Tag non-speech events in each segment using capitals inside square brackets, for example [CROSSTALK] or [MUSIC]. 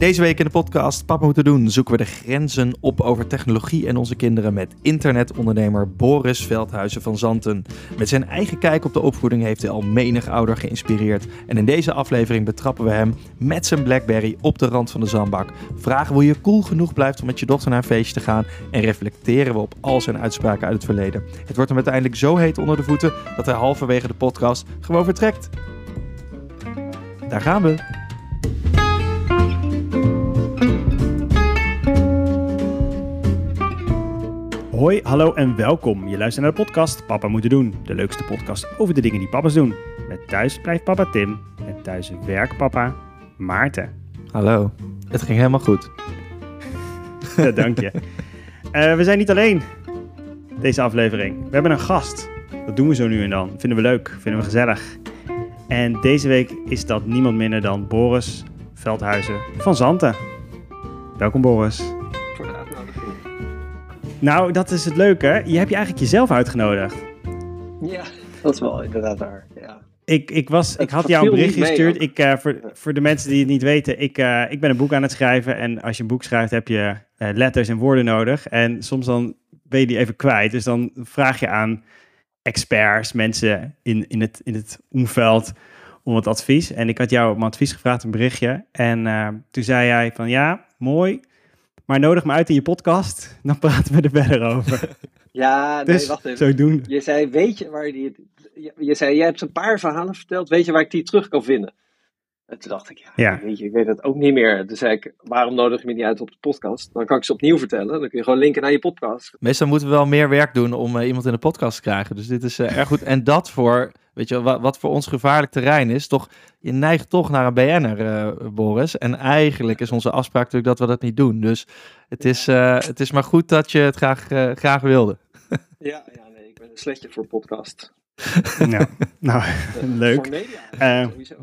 Deze week in de podcast Papa moeten doen zoeken we de grenzen op over technologie en onze kinderen met internetondernemer Boris Veldhuizen van Zanten. Met zijn eigen kijk op de opvoeding heeft hij al menig ouder geïnspireerd. En in deze aflevering betrappen we hem met zijn Blackberry op de rand van de zandbak. Vragen hoe je cool genoeg blijft om met je dochter naar een feestje te gaan en reflecteren we op al zijn uitspraken uit het verleden. Het wordt hem uiteindelijk zo heet onder de voeten dat hij halverwege de podcast gewoon vertrekt. Daar gaan we. Hoi, hallo en welkom. Je luistert naar de podcast Papa Moeten Doen. De leukste podcast over de dingen die papa's doen. Met thuis blijft papa Tim en thuis werkt papa Maarten. Hallo. Het ging helemaal goed. [LAUGHS] Ja, dank je. Eh, we zijn niet alleen deze aflevering. We hebben een gast. Dat doen we zo nu en dan. Vinden we leuk, vinden we gezellig. En deze week is dat niemand minder dan Boris Veldhuizen van Zanten. Welkom Boris. Nou, dat is het leuke. Je hebt je eigenlijk jezelf uitgenodigd. Ja, dat is wel inderdaad waar. Ja. Ik, ik, was, Het ik had jou een bericht gestuurd. Ik, eh, voor, voor de mensen die het niet weten, ik, eh, ik ben een boek aan het schrijven. En als je een boek schrijft, heb je eh, letters en woorden nodig. En soms dan ben je die even kwijt. Dus dan vraag je aan experts, mensen in, in, het, in het omveld, om wat advies. En ik had jou om advies gevraagd, een berichtje. En toen zei jij van ja, mooi. Maar nodig me uit in je podcast. Dan praten we er verder over. [LAUGHS] Ja, nee, Dus wacht even. zodoende. Je zei, weet je waar die... Je, je zei, jij hebt een paar verhalen verteld. Weet je waar ik die terug kan vinden? En toen dacht ik, ja, Ja. weet je, ik weet het ook niet meer. Toen zei ik, waarom nodig je me niet uit op de podcast? Dan kan ik ze opnieuw vertellen. Dan kun je gewoon linken naar je podcast. Meestal moeten we wel meer werk doen om eh, iemand in de podcast te krijgen. Dus dit is eh, erg goed. En dat voor, weet je, wat, wat voor ons gevaarlijk terrein is, toch, je neigt toch naar een BN'er, eh, Boris. En eigenlijk is onze afspraak natuurlijk dat we dat niet doen. Dus het is, eh, het is maar goed dat je het graag, eh, graag wilde. [LAUGHS] Ja, ja, nee, ik ben een slechtje voor podcast. [LAUGHS] nou, nou, [LAUGHS] leuk. Voor media, Eh, sowieso.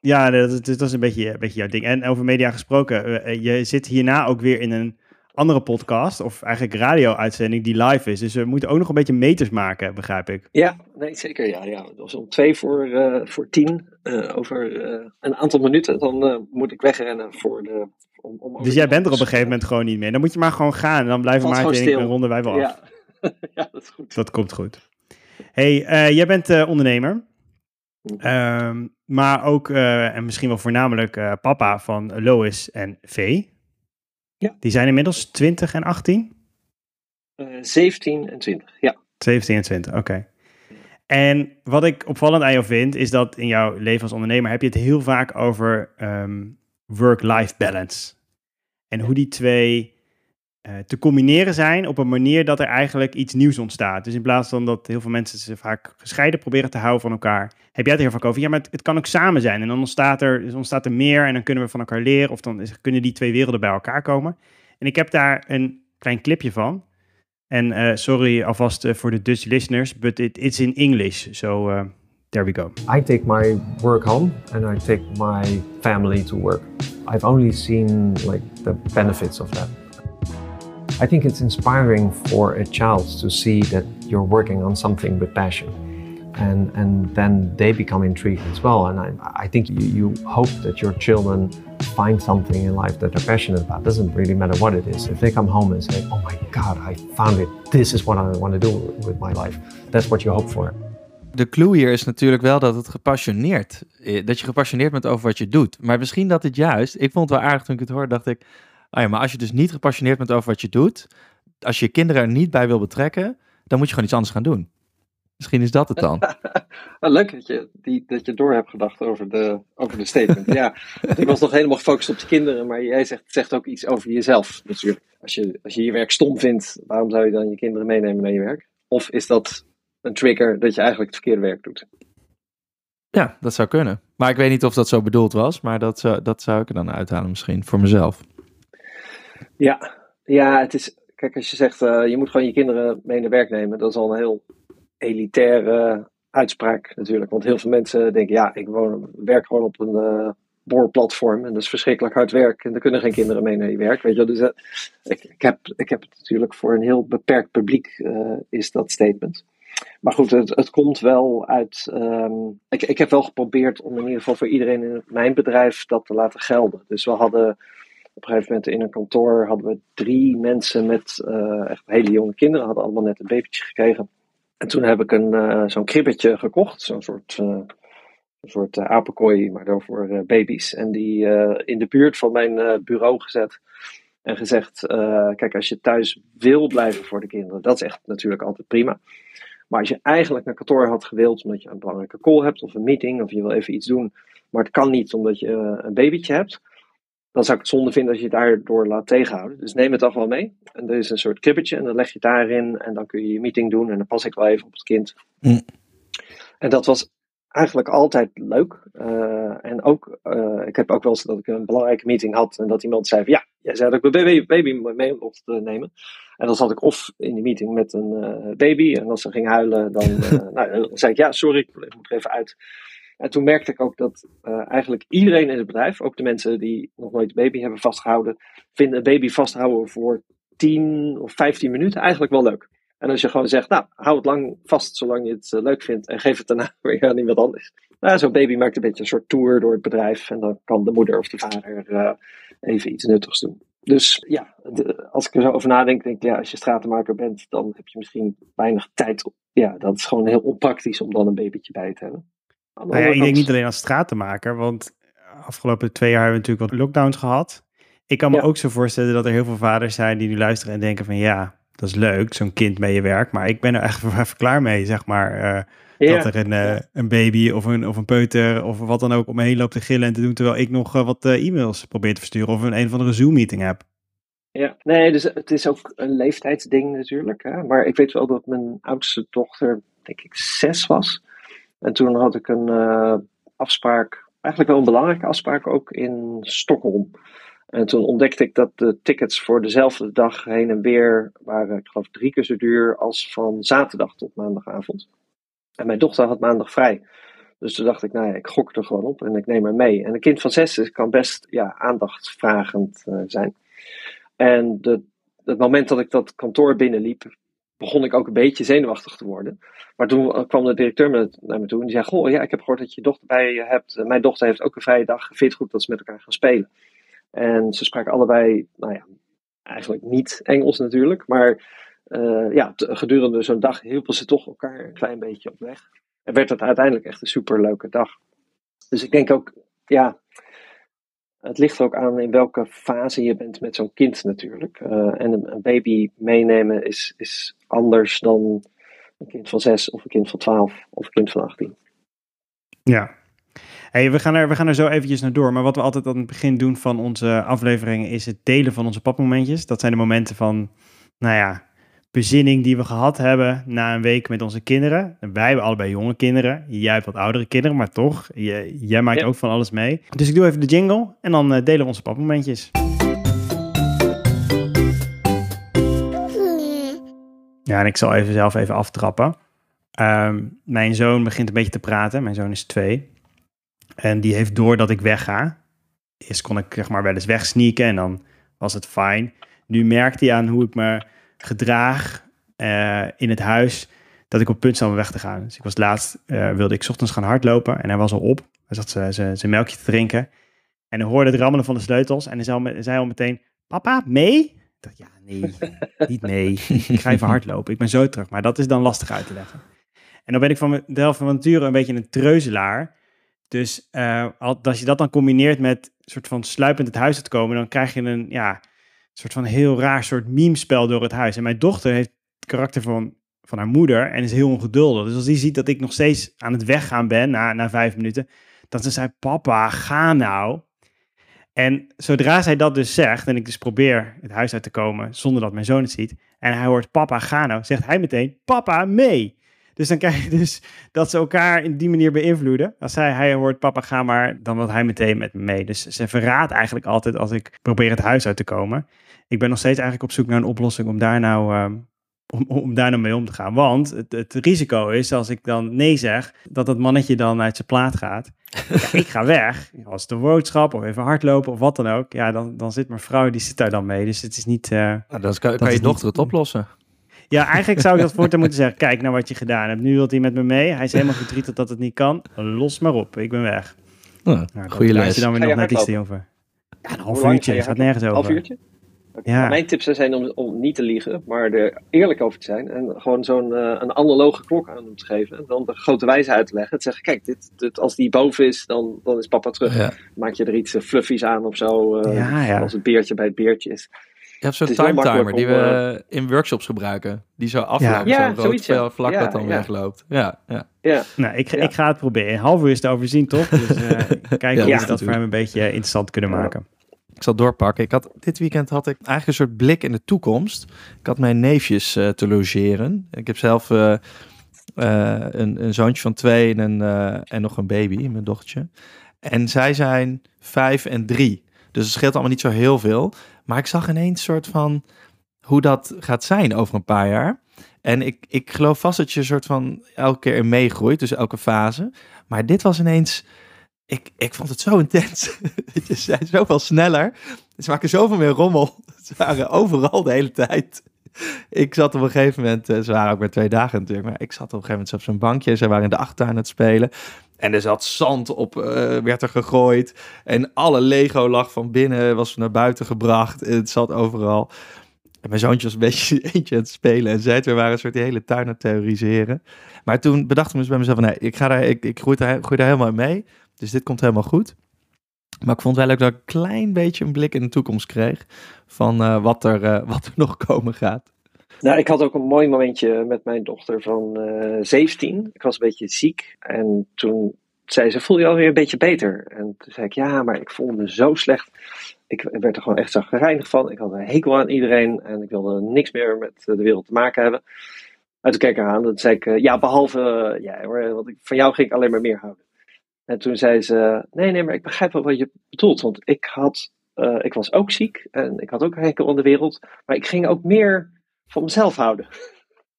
Ja. Dat, dat is een beetje, een beetje jouw ding. En over media gesproken, je zit hierna ook weer in een andere podcast, of eigenlijk radio-uitzending die live is. Dus we moeten ook nog een beetje meters maken, begrijp ik. Ja, nee, zeker. Ja, ja. Dat was om twee voor, eh, voor tien. eh, over eh, een aantal minuten. Dan moet ik wegrennen voor de. Om, om Dus jij bent er op een gegeven moment gewoon niet meer. Dan moet je maar gewoon gaan en dan blijven Valt Maarten en gewoon ik een ronde wij wel af. Ja. [LAUGHS] ja, dat is goed. Dat komt goed. hey, jij bent ondernemer. Mhm. Ehm, maar ook, en misschien wel voornamelijk, papa van Lois en Vee. Ja. Die zijn inmiddels 20 en 18? Eh, 17 en 20. Ja. 17 en 20, oké. En wat ik opvallend aan jou vind, is dat in jouw leven als ondernemer heb je het heel vaak over ehm, work-life balance. En hoe die twee te combineren zijn op een manier dat er eigenlijk iets nieuws ontstaat. Dus in plaats van dat heel veel mensen ze vaak gescheiden proberen te houden van elkaar, heb jij het heel vaak over. Ja, maar het, kan ook samen zijn. En dan ontstaat er, dus ontstaat er meer en dan kunnen we van elkaar leren. Of dan kunnen die twee werelden bij elkaar komen. En ik heb daar een klein clipje van. En eh, sorry alvast eh, voor de Dutch listeners, but it, it's in English. So uh, there we go. I take my work home and I take my family to work. I've only seen like the benefits of that. I think it's inspiring for a child to see that you're working on something with passion. And, and then they become intrigued as well. And I, I think you, you hope that your children find something in life that they're passionate about. It doesn't really matter what it is. If they come home and say, oh my God, I found it. This is what I want to do with my life. That's what you hope for. De clue hier is natuurlijk wel dat het gepassioneerd, eh, dat je gepassioneerd bent over wat je doet. Maar misschien dat het juist, ik vond het wel aardig toen ik het hoorde, dacht ik, oh ja, maar als je dus niet gepassioneerd bent over wat je doet, als je je kinderen er niet bij wil betrekken, dan moet je gewoon iets anders gaan doen. Misschien is dat het dan. [LAUGHS] Ah, leuk dat je, die, dat je door hebt gedacht over de, over de statement. ja, ik was nog helemaal gefocust op de kinderen, maar jij zegt, zegt ook iets over jezelf natuurlijk. Als je, als je je werk stom vindt, waarom zou je dan je kinderen meenemen naar je werk? Of is dat een trigger dat je eigenlijk het verkeerde werk doet? Ja, dat zou kunnen. Maar ik weet niet of dat zo bedoeld was, maar dat, zou- dat zou ik er dan uithalen misschien, voor mezelf. Ja, ja het is, kijk, als je zegt eh, je moet gewoon je kinderen mee naar werk nemen, dat is al een heel elitaire uitspraak natuurlijk. Want heel veel mensen denken, ja, ik woon, werk gewoon op een eh, boorplatform en dat is verschrikkelijk hard werk en er kunnen geen kinderen mee naar je werk. Weet je, dus eh, ik, ik, heb, ik heb het natuurlijk voor een heel beperkt publiek is dat statement. Maar goed, het, het komt wel uit. ehm, ik, ik heb wel geprobeerd om in ieder geval voor iedereen in mijn bedrijf dat te laten gelden. Dus we hadden Op een gegeven moment in een kantoor hadden we drie mensen met uh, echt hele jonge kinderen, hadden allemaal net een babytje gekregen. En toen heb ik een, uh, zo'n kribbetje gekocht, zo'n soort, uh, soort apenkooi, maar dan voor baby's. En die in de buurt van mijn bureau gezet. En gezegd, kijk, als je thuis wil blijven voor de kinderen, dat is echt natuurlijk altijd prima. Maar als je eigenlijk naar kantoor had gewild omdat je een belangrijke call hebt of een meeting of je wil even iets doen, maar het kan niet omdat je een babytje hebt, dan zou ik het zonde vinden als je het daardoor laat tegenhouden. Dus neem het toch wel mee. En er is een soort kibbetje en dan leg je het daarin en dan kun je je meeting doen en dan pas ik wel even op het kind. Mm. En dat was eigenlijk altijd leuk. Uh, en ook, uh, ik heb ook wel eens dat ik een belangrijke meeting had en dat iemand zei van ja, jij zei dat ik mijn baby, baby mee mocht nemen. En dan zat ik of in die meeting met een uh, baby en als ze ging huilen, dan, [LAUGHS] nou, dan zei ik ja, sorry, ik moet er even uit. En toen merkte ik ook dat uh, eigenlijk iedereen in het bedrijf, ook de mensen die nog nooit een baby hebben vastgehouden, vinden een baby vasthouden voor 10 of 15 minuten eigenlijk wel leuk. En als je gewoon zegt, nou, hou het lang vast zolang je het uh, leuk vindt en geef het daarna [LAUGHS] weer aan iemand anders. Nou, zo'n baby maakt een beetje een soort tour door het bedrijf en dan kan de moeder of de vader uh, even iets nuttigs doen. Dus ja, als ik er zo over nadenk, denk ik, ja, als je stratenmaker bent, dan heb je misschien weinig tijd. Ja, dat is gewoon heel onpraktisch om dan een babytje bij te hebben. Nou ja, ik denk niet alleen als stratenmaker, want afgelopen twee jaar hebben we natuurlijk wat lockdowns gehad. Ik kan me ook zo voorstellen dat er heel veel vaders zijn die nu luisteren en denken van ja, dat is leuk, zo'n kind bij je werk, maar ik ben er echt [LAUGHS] even klaar mee, zeg maar. Uh, ja. Dat er een, uh, een baby of een, of een peuter of wat dan ook om me heen loopt te gillen en te doen, terwijl ik nog uh, wat e-mails probeer te versturen of een een of andere Zoom-meeting heb. Ja, nee, dus het is ook een leeftijdsding natuurlijk. Hè? Maar ik weet wel dat mijn oudste dochter, denk ik, zes was. En toen had ik een uh, afspraak, eigenlijk wel een belangrijke afspraak ook in Stockholm. En toen ontdekte ik dat de tickets voor dezelfde dag heen en weer waren, ik geloof, drie keer zo duur als van zaterdag tot maandagavond. En mijn dochter had maandag vrij. Dus toen dacht ik, nou ja, ik gok er gewoon op en ik neem haar mee. En een kind van zes kan best ja, aandachtvragend uh, zijn. En de, het moment dat ik dat kantoor binnenliep, begon ik ook een beetje zenuwachtig te worden. Maar toen kwam de directeur naar me toe en die zei: Goh, ja, ik heb gehoord dat je dochter bij je hebt. Mijn dochter heeft ook een vrije dag. Vind goed dat ze met elkaar gaan spelen? En ze spraken allebei, nou ja, eigenlijk niet Engels natuurlijk. Maar uh, ja, gedurende zo'n dag hielpen ze toch elkaar een klein beetje op weg. En werd het uiteindelijk echt een superleuke dag. Dus ik denk ook, ja, het ligt ook aan in welke fase je bent met zo'n kind natuurlijk. Uh, en een, baby meenemen is, is anders dan een kind van 6 of een kind van 12 of een kind van 18. Ja. Hey, we, gaan er, we gaan er zo eventjes naar door. Maar wat we altijd aan het begin doen van onze afleveringen is het delen van onze papmomentjes. Dat zijn de momenten van, nou ja, bezinning die we gehad hebben na een week met onze kinderen. Wij hebben allebei jonge kinderen. Jij hebt wat oudere kinderen, maar toch, jij, jij maakt ook van alles mee. Dus ik doe even de jingle en dan uh, delen we onze papmomentjes. Ja, en ik zal even zelf even aftrappen. Um, mijn zoon begint een beetje te praten. Mijn zoon is twee. En die heeft door dat ik wegga. Eerst kon ik zeg maar wel eens wegsneaken en dan was het fijn. Nu merkt hij aan hoe ik me gedraag uh, in het huis dat ik op punt sta om weg te gaan. Dus ik was laatst, uh, wilde ik ochtends gaan hardlopen en hij was al op. Hij zat zijn melkje te drinken. En hij hoorde het rammelen van de sleutels en hij zei, al meteen, papa, mee? Ik dacht, ja, nee, [LAUGHS] niet mee. ik ga even hardlopen, ik ben zo terug. Maar dat is dan lastig uit te leggen. En dan ben ik van mezelf van nature een beetje een treuzelaar. Dus uh, als je dat dan combineert met soort van sluipend het huis te komen, dan krijg je een, ja, soort van heel raar soort meme-spel door het huis. En mijn dochter heeft het karakter van, van haar moeder en is heel ongeduldig. Dus als die ziet dat ik nog steeds aan het weggaan ben na, na vijf minuten, dan ze zei, papa, ga nou. En zodra zij dat dus zegt, en ik dus probeer het huis uit te komen zonder dat mijn zoon het ziet, en hij hoort papa, ga nou, zegt hij meteen, papa, mee. Dus dan krijg je dus dat ze elkaar in die manier beïnvloeden. Als hij, hij hoort papa ga maar, dan wil hij meteen met me mee. Dus ze verraadt eigenlijk altijd als ik probeer het huis uit te komen. Ik ben nog steeds eigenlijk op zoek naar een oplossing om daar nou, um, om, om daar nou mee om te gaan. Want het, het, risico is, als ik dan nee zeg, dat dat mannetje dan uit zijn plaat gaat. [LAUGHS] Ja, ik ga weg. Als het een boodschap of even hardlopen of wat dan ook. Ja, dan, dan zit mijn vrouw, die zit daar dan mee. Dus het is niet... Uh, nou, dan kan, kan je dochter het oplossen. Ja, eigenlijk zou ik dat voortaan moeten [LAUGHS] zeggen. Kijk naar wat je gedaan hebt. Nu wilt hij met me mee. Hij is helemaal verdrietig dat het niet kan. Los maar op. Ik ben weg. Nou, goeie les. je dan weer nog net iets over. Ja, een half uurtje, je gaat nergens over. Half uurtje? Ja. Mijn tips zijn om, om niet te liegen, maar er eerlijk over te zijn. En gewoon zo'n eh, een analoge klok aan hem te geven. En dan de grote wijze uit te leggen. Te zeggen, kijk, dit, dit, als die boven is, dan, dan is papa terug. Ja. Maak je er iets eh, fluffies aan of zo. eh, Ja, ja. Als het beertje bij het beertje is. Je hebt zo'n time timer die we in workshops gebruiken. Die zo afloopt, Ja, zo rood zoiets, ja. vel- vlak Ja, dat dan ja. wegloopt. Ja, ja. Ja, Nou, ik, Ja. ik ga het proberen. Een half uur is te overzien, toch? Dus eh [LAUGHS] kijken Ja, of we ja, dat voor hem een beetje interessant kunnen Ja. maken. Ik zal doorpakken. Ik had, dit weekend had ik eigenlijk een soort blik in de toekomst. Ik had mijn neefjes eh, te logeren. Ik heb zelf eh, eh, een, een zoontje van twee en, een, en nog een baby, mijn dochtertje. En zij zijn vijf en drie. Dus het scheelt allemaal niet zo heel veel. Maar ik zag ineens soort van hoe dat gaat zijn over een paar jaar. En ik, ik geloof vast dat je een soort van elke keer in meegroeit, dus elke fase. Maar dit was ineens, ik, ik vond het zo intens. [LAUGHS] Ze zijn zoveel sneller. Ze maken zoveel meer rommel. [LAUGHS] Ze waren overal de hele tijd. Ik zat op een gegeven moment, eh, ze waren ook maar twee dagen natuurlijk, maar ik zat op een gegeven moment op zo'n bankje. Ze waren in de achtertuin aan het spelen. En er zat zand op, eh, werd er gegooid. En alle Lego lag van binnen, was naar buiten gebracht. Het zat overal. En mijn zoontje was een beetje [LAUGHS] eentje aan het spelen. En zij twee waren een soort die hele tuin aan het terroriseren. Maar toen bedacht ik me dus bij mezelf van, nee, ik, ga daar, ik, ik groei, daar, helemaal mee. Dus dit komt helemaal goed. Maar ik vond wel ook dat ik een klein beetje een blik in de toekomst kreeg. Van eh, wat, er, eh, [LAUGHS] wat er nog komen gaat. Nou, ik had ook een mooi momentje met mijn dochter van eh 17. Ik was een beetje ziek en toen zei ze, voel je alweer een beetje beter? En toen zei ik, ja, maar ik voelde me zo slecht. Ik werd er gewoon echt zagrijnig van. Ik had een hekel aan iedereen en ik wilde niks meer met de wereld te maken hebben. En toen keek ik haar aan zei ik, eh, ja, behalve eh, jij hoor, ik, van jou ging ik alleen maar meer houden. En toen zei ze, nee, nee, maar ik begrijp wel wat je bedoelt. Want ik, had, eh, ik was ook ziek en ik had ook een hekel aan de wereld. Maar ik ging ook meer van mezelf houden.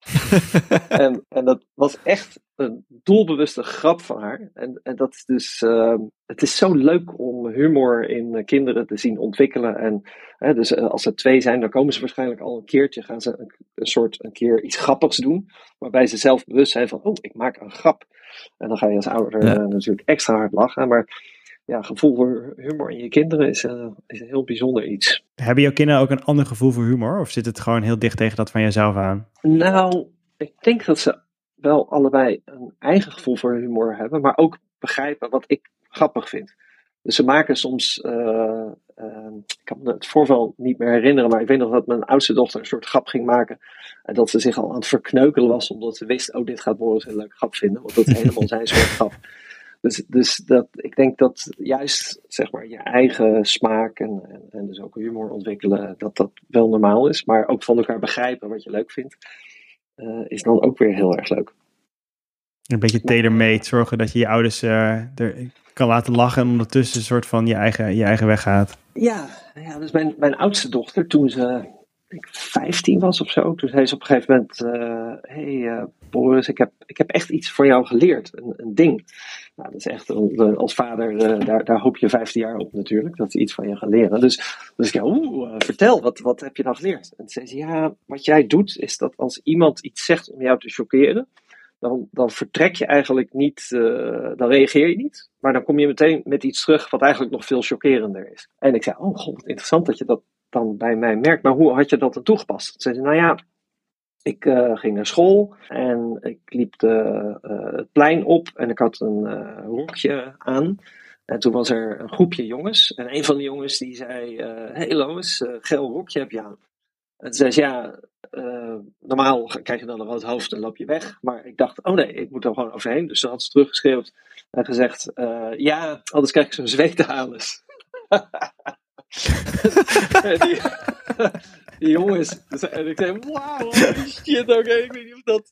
[LAUGHS] en, en dat was echt een doelbewuste grap van haar. En, en dat is dus, ehm, het is zo leuk om humor in eh, kinderen te zien ontwikkelen. En hè, dus eh, als ze twee zijn, dan komen ze waarschijnlijk al een keertje, gaan ze een, een soort een keer iets grappigs doen. Waarbij ze zelf bewust zijn van, oh, ik maak een grap. En dan ga je als ouder Ja. eh, natuurlijk extra hard lachen. Maar ja, gevoel voor humor in je kinderen is, eh, is een heel bijzonder iets. Hebben jouw kinderen ook een ander gevoel voor humor? Of zit het gewoon heel dicht tegen dat van jezelf aan? Nou, ik denk dat ze wel allebei een eigen gevoel voor humor hebben, maar ook begrijpen wat ik grappig vind. Dus ze maken soms, eh, eh, ik kan me het voorval niet meer herinneren, maar ik weet nog dat mijn oudste dochter een soort grap ging maken. En dat ze zich al aan het verkneukelen was, omdat ze wist, oh, dit gaat Boris een leuke grap vinden, want dat is helemaal [LAUGHS] zijn soort grap. Dus, dus dat, ik denk dat juist zeg maar, je eigen smaak en, en, en dus ook humor ontwikkelen, dat dat wel normaal is. Maar ook van elkaar begrijpen wat je leuk vindt, eh, is dan ook weer heel erg leuk. Een beetje tailor-made. Zorgen dat je je ouders eh, er kan laten lachen en ondertussen een soort van je eigen, je eigen weg gaat. Ja, ja dus mijn, mijn oudste dochter, toen ze ik, 15 was of zo, toen zei ze op een gegeven moment: Hé hey, eh, Boris, ik heb, ik heb echt iets voor jou geleerd, een, een ding. Nou, dat is echt, als vader, eh, daar, daar hoop je 15 jaar op natuurlijk, dat ze iets van je gaan leren. Dus, dus ik Oeh, eh, vertel, wat, wat heb je dan geleerd? En toen zei ze: Ja, wat jij doet, is dat als iemand iets zegt om jou te choqueren. Dan, dan vertrek je eigenlijk niet, eh, dan reageer je niet. Maar dan kom je meteen met iets terug wat eigenlijk nog veel chockerender is. En ik zei, oh god, interessant dat je dat dan bij mij merkt. Maar hoe had je dat dan toegepast? Toen zei ze, nou ja, ik eh, ging naar school en ik liep de, eh, het plein op en ik had een rokje aan. En toen was er een groepje jongens. En een van de jongens die zei, eh hey Lois, geel rokje heb je aan. En toen zei ze, ja, eh, normaal krijg je dan een rood hoofd en loop je weg. Maar ik dacht, oh nee, ik moet er gewoon overheen. Dus ze had ze teruggeschreeuwd en gezegd, eh, ja, anders krijg ik zo'n [LAUGHS] die, die jongens, dus- en ik zei, wauw, shit, oké, ik weet niet of dat,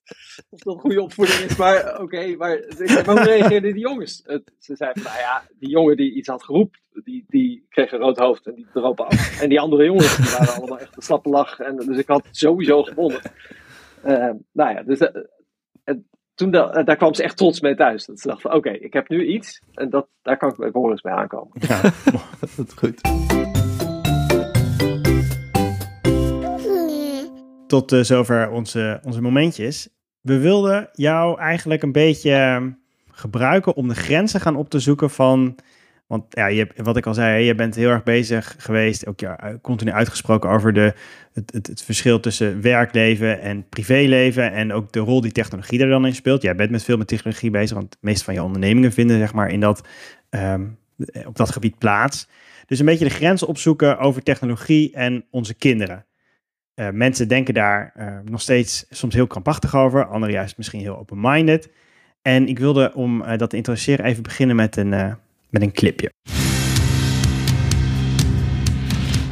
of dat goede opvoeding is, maar oké, maar, ik zei, hoe reageerden die jongens? Het- ze zeiden, nou ja, die jongen die iets had geroepen, die, die kreeg een rood hoofd en die dropen af. En die andere jongens, die waren allemaal echt een slappe lach, en, dus ik had sowieso gewonnen. Eh, nou ja, dus eh, en toen eh, daar kwam ze echt trots mee thuis. Dat ze dacht van, oké, ik heb nu iets, en dat, daar kan ik bij Boris mee aankomen. Ja, [LAUGHS] Dat is goed. Tot eh, zover onze, onze momentjes. We wilden jou eigenlijk een beetje eh, gebruiken om de grenzen gaan op te zoeken van... Want ja, je, wat ik al zei, je bent heel erg bezig geweest, ook ja, continu uitgesproken over de, het, het, het, verschil tussen werkleven en privéleven. En ook de rol die technologie er dan in speelt. Jij bent met veel met technologie bezig, want de meeste van je ondernemingen vinden zeg maar in dat, ehm, op dat gebied plaats. Dus een beetje de grens opzoeken over technologie en onze kinderen. Uh, mensen denken daar uh, nog steeds soms heel krampachtig over, anderen juist misschien heel open-minded. En ik wilde om uh, dat te introduceren even beginnen met een, met een clipje.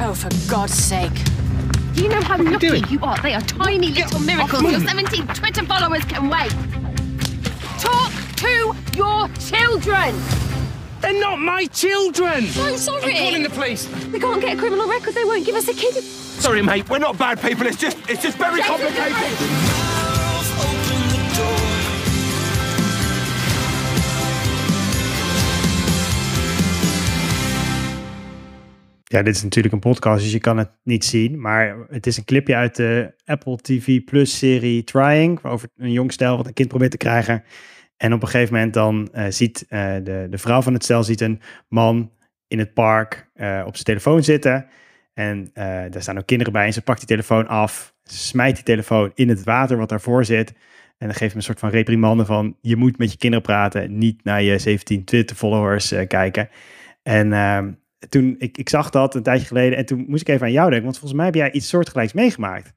Oh, for God's sake. Do you know how lucky you, you are? They are tiny little miracles. Your 17 Twitter followers can wait. Talk to your children. They're not my children! I'm sorry. I'm calling the police. We can't get a criminal record. They won't give us a kid. Sorry, mate. We're not bad people. It's just, it's just very complicated. Ja, dit is natuurlijk een podcast, dus je kan het niet zien. Maar het is een clipje uit de Apple TV Plus serie Trying. Over een jong stel wat een kind probeert te krijgen. En op een gegeven moment dan uh, ziet uh, de, de vrouw van het stel ziet een man in het park uh, op zijn telefoon zitten. En daar staan ook kinderen bij en ze pakt die telefoon af. Smijt die telefoon in het water wat daarvoor zit. En dan geeft hem een soort van reprimande van... je moet met je kinderen praten, niet naar je 17 Twitter followers kijken. En ehm, toen, ik, ik zag dat een tijdje geleden en toen moest ik even aan jou denken. Want volgens mij heb jij iets soortgelijks meegemaakt.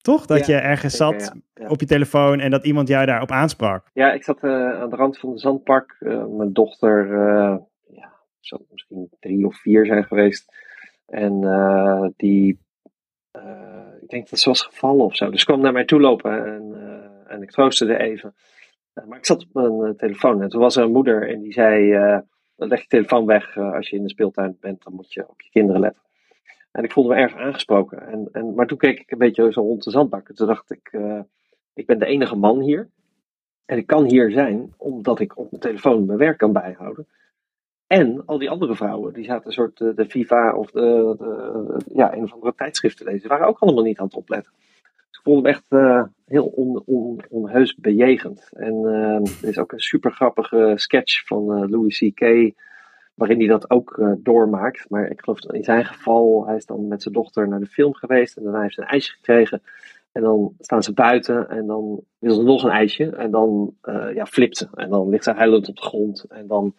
Toch? Dat je ergens zat op je telefoon en dat iemand jou daarop aansprak. Ja, ik zat uh, aan de rand van de zandpark. Uh, mijn dochter, uh, ja, zou misschien drie of vier zijn geweest. En die, ik denk dat ze was gevallen of zo. Dus kwam naar mij toe lopen en, en ik troostte er even. maar ik zat op mijn telefoon en toen was er een moeder en die zei leg je telefoon weg als je in de speeltuin bent, dan moet je op je kinderen letten. En ik voelde me erg aangesproken. En, en, maar toen keek ik een beetje zo rond de zandbak. En toen dacht ik, uh, ik ben de enige man hier. En ik kan hier zijn omdat ik op mijn telefoon mijn werk kan bijhouden. En al die andere vrouwen, die zaten een soort de, de Viva of de, ja, een of andere tijdschriften lezen, waren ook allemaal niet aan het opletten. Dus ik vond hem echt uh, heel on, on, onheus bejegend. En uh, er is ook een super grappige sketch van Louis C.K waarin hij dat ook uh, doormaakt. Maar ik geloof in zijn geval, hij is dan met zijn dochter naar de film geweest en daarna heeft ze een ijsje gekregen. En dan staan ze buiten en dan wil ze nog een ijsje en dan uh, ja, flipt ze. En dan ligt ze huilend op de grond en dan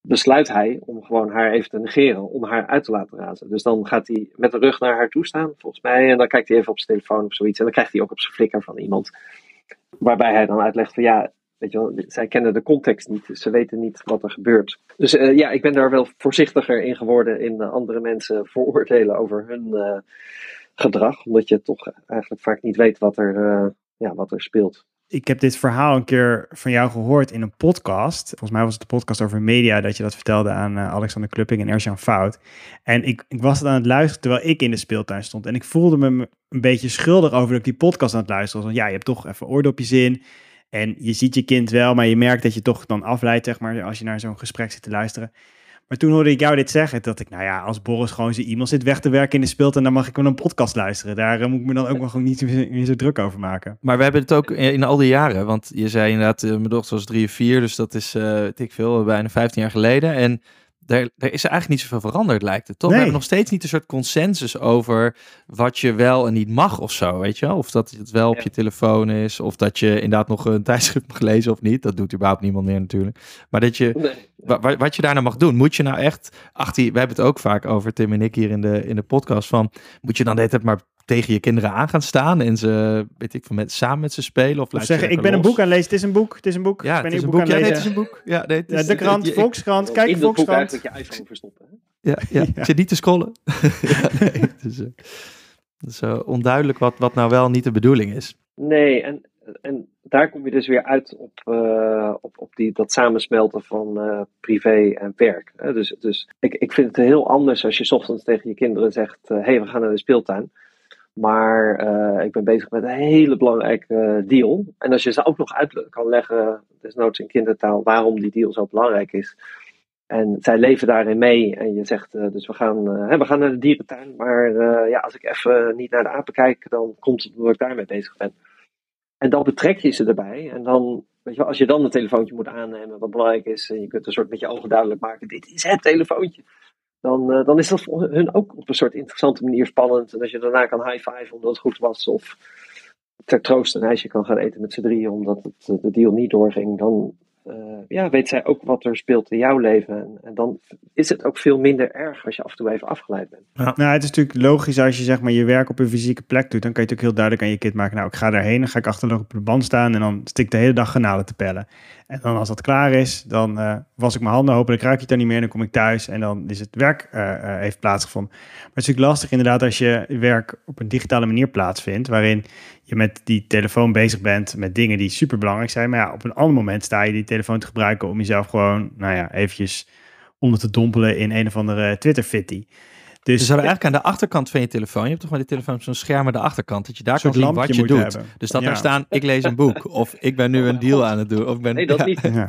besluit hij om gewoon haar even te negeren, om haar uit te laten razen. Dus dan gaat hij met de rug naar haar toe staan, volgens mij, en dan kijkt hij even op zijn telefoon of zoiets. En dan krijgt hij ook op zijn flikker van iemand. Waarbij hij dan uitlegt van ja, Weet je zij kennen de context niet, dus ze weten niet wat er gebeurt. Dus uh, ja, ik ben daar wel voorzichtiger in geworden in uh, andere mensen [LAUGHS] vooroordelen over hun uh, gedrag. Omdat je toch eigenlijk vaak niet weet wat er, ja, wat er speelt. Ik heb dit verhaal een keer van jou gehoord in een podcast. Volgens mij was het de podcast over media dat je dat vertelde aan Alexander Klupping en Erjan Fout. En ik, ik was het aan het luisteren terwijl ik in de speeltuin stond. En ik voelde me een beetje schuldig over dat ik die podcast aan het luisteren was. Want ja, je hebt toch even oordopje zin. En je ziet je kind wel, maar je merkt dat je toch dan afleidt, zeg maar, als je naar zo'n gesprek zit te luisteren. Maar toen hoorde ik jou dit zeggen, dat ik, nou ja, als Boris gewoon zijn e-mail zit weg te werken in de speelt en dan mag ik wel een podcast luisteren. Daar uh, moet ik me dan ook wel gewoon niet meer zo druk over maken. Maar we hebben het ook in, al die jaren, want je zei inderdaad, uh, mijn dochter was drie of vier, dus dat is, uh, weet ik veel, bijna 15 jaar geleden. En er, er is eigenlijk niet zoveel veranderd, lijkt het. Toch? We hebben nog steeds niet een soort consensus over wat je wel en niet mag of zo, weet je Of dat het wel op je telefoon is, of dat je inderdaad nog een [LAUGHS] tijdschrift mag lezen of niet. Dat doet überhaupt niemand meer natuurlijk. Maar dat je, wat je daar nou mag doen, moet je nou echt, ach, die, we hebben het ook vaak over, Tim en ik hier in de, in de podcast, van moet je dan de hele tijd maar tegen je kinderen aan gaan staan en ze, weet ik, van met, samen met ze spelen of, of zeggen, ik ben een boek aan lezen, het is een boek, het is een boek. Ja, ik ben het is een boek, ja, nee, het is een boek. Ja, nee, ja, de krant, je, Volkskrant, kijk Volkskrant. je iPhone verstoppen. Ja, ja, [LAUGHS] ja. zit niet te scrollen. ja, [LAUGHS] nee, het is, uh, het is uh, onduidelijk wat, wat nou wel niet de bedoeling is. Nee, en, en daar kom je dus weer uit op, uh, op, op die, dat samensmelten van uh, privé en werk. Dus, dus ik, ik vind het heel anders als je ochtends tegen je kinderen zegt: hé, hey, we gaan naar de speeltuin. Maar uh, ik ben bezig met een hele belangrijke deal. En als je ze ook nog uit kan leggen, desnoods in kindertaal, waarom die deal zo belangrijk is. En zij leven daarin mee. En je zegt, uh, dus we gaan, we gaan naar de dierentuin. Maar ja, als ik even niet naar de apen kijk, dan komt het omdat ik daarmee bezig ben. En dan betrek je ze erbij. En dan weet je wel, als je dan een telefoontje moet aannemen, wat belangrijk is, en je kunt een soort met je ogen duidelijk maken, dit is het telefoontje. Dan, uh, dan is dat voor hun ook op een soort interessante manier spannend. En als je daarna kan high-five omdat het goed was, of ter troost een ijsje kan gaan eten met z'n drieën omdat het, de deal niet doorging, dan, uh, ja, weet zij ook wat er speelt in jouw leven. En, en, dan is het ook veel minder erg als je af en toe even afgeleid bent. Ja. Nou, het is natuurlijk logisch als je zeg maar je werk op een fysieke plek doet. Dan kan je natuurlijk heel duidelijk aan je kind maken. Nou, ik ga daarheen, dan ga ik achter op de band staan en dan stik ik de hele dag granalen te pellen. En dan als dat klaar is, dan uh, was ik mijn handen, hopelijk ruik je het dan niet meer. Dan kom ik thuis en dan is het werk uh, heeft plaatsgevonden. Maar het is natuurlijk lastig inderdaad als je werk op een digitale manier plaatsvindt. Waarin je met die telefoon bezig bent met dingen die super belangrijk zijn. Maar ja, op een ander moment sta je die telefoon te gebruiken om jezelf gewoon, nou ja, eventjes onder te dompelen in een of andere Twitter-fitty. Dus, dus eigenlijk aan de achterkant van je telefoon, je hebt toch maar die telefoon zo'n scherm aan de achterkant, dat je daar kan zien wat je doet. Hebben. Dus dat ja. daar staan, ik lees een boek, of ik ben nu een deal aan het doen. Of ben, nee, dat ja. niet. [LAUGHS] Ja.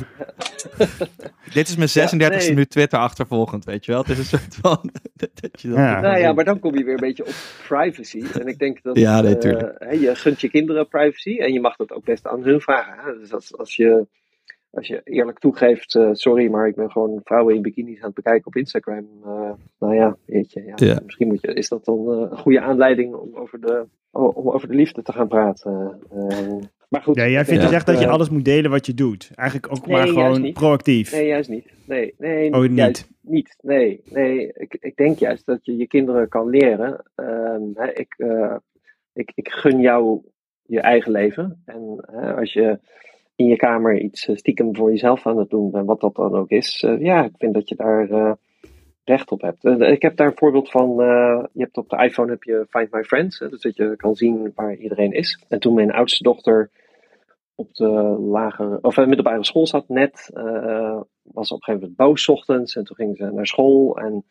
Dit is mijn 36e ja, nee. nu Twitter achtervolgend, weet je wel. Het is een soort van... [LAUGHS] dat je dat ja. Nou ja, maar dan kom je weer een beetje op privacy. En ik denk dat ja, nee, uh, je gunt je kinderen privacy en je mag dat ook best aan hun vragen. Hè? Dus als, als je als je eerlijk toegeeft, uh, sorry, maar ik ben gewoon vrouwen in bikinis aan het bekijken op Instagram. Uh, nou ja, weet je, ja, ja. misschien moet je, is dat dan uh, een goede aanleiding om over de, om over de liefde te gaan praten. maar goed. Ja, jij vindt ja. dus echt dat je alles moet delen wat je doet. Eigenlijk ook nee, maar gewoon proactief. Nee, juist niet. Nee, nee, oh, niet? Juist niet. Nee, nee. Ik, ik denk juist dat je je kinderen kan leren. Um, hè, ik, ik, ik gun jou je eigen leven. En als je in je kamer iets stiekem voor jezelf aan het doen bent, wat dat dan ook is, uh, ja, ik vind dat je daar uh, recht op hebt. Uh, ik heb daar een voorbeeld van, je hebt op de iPhone heb je Find My Friends, dus dat je kan zien waar iedereen is. En toen mijn oudste dochter op de lagere, of middelbare school zat net, was ze op een gegeven moment boos ochtends en toen ging ze naar school en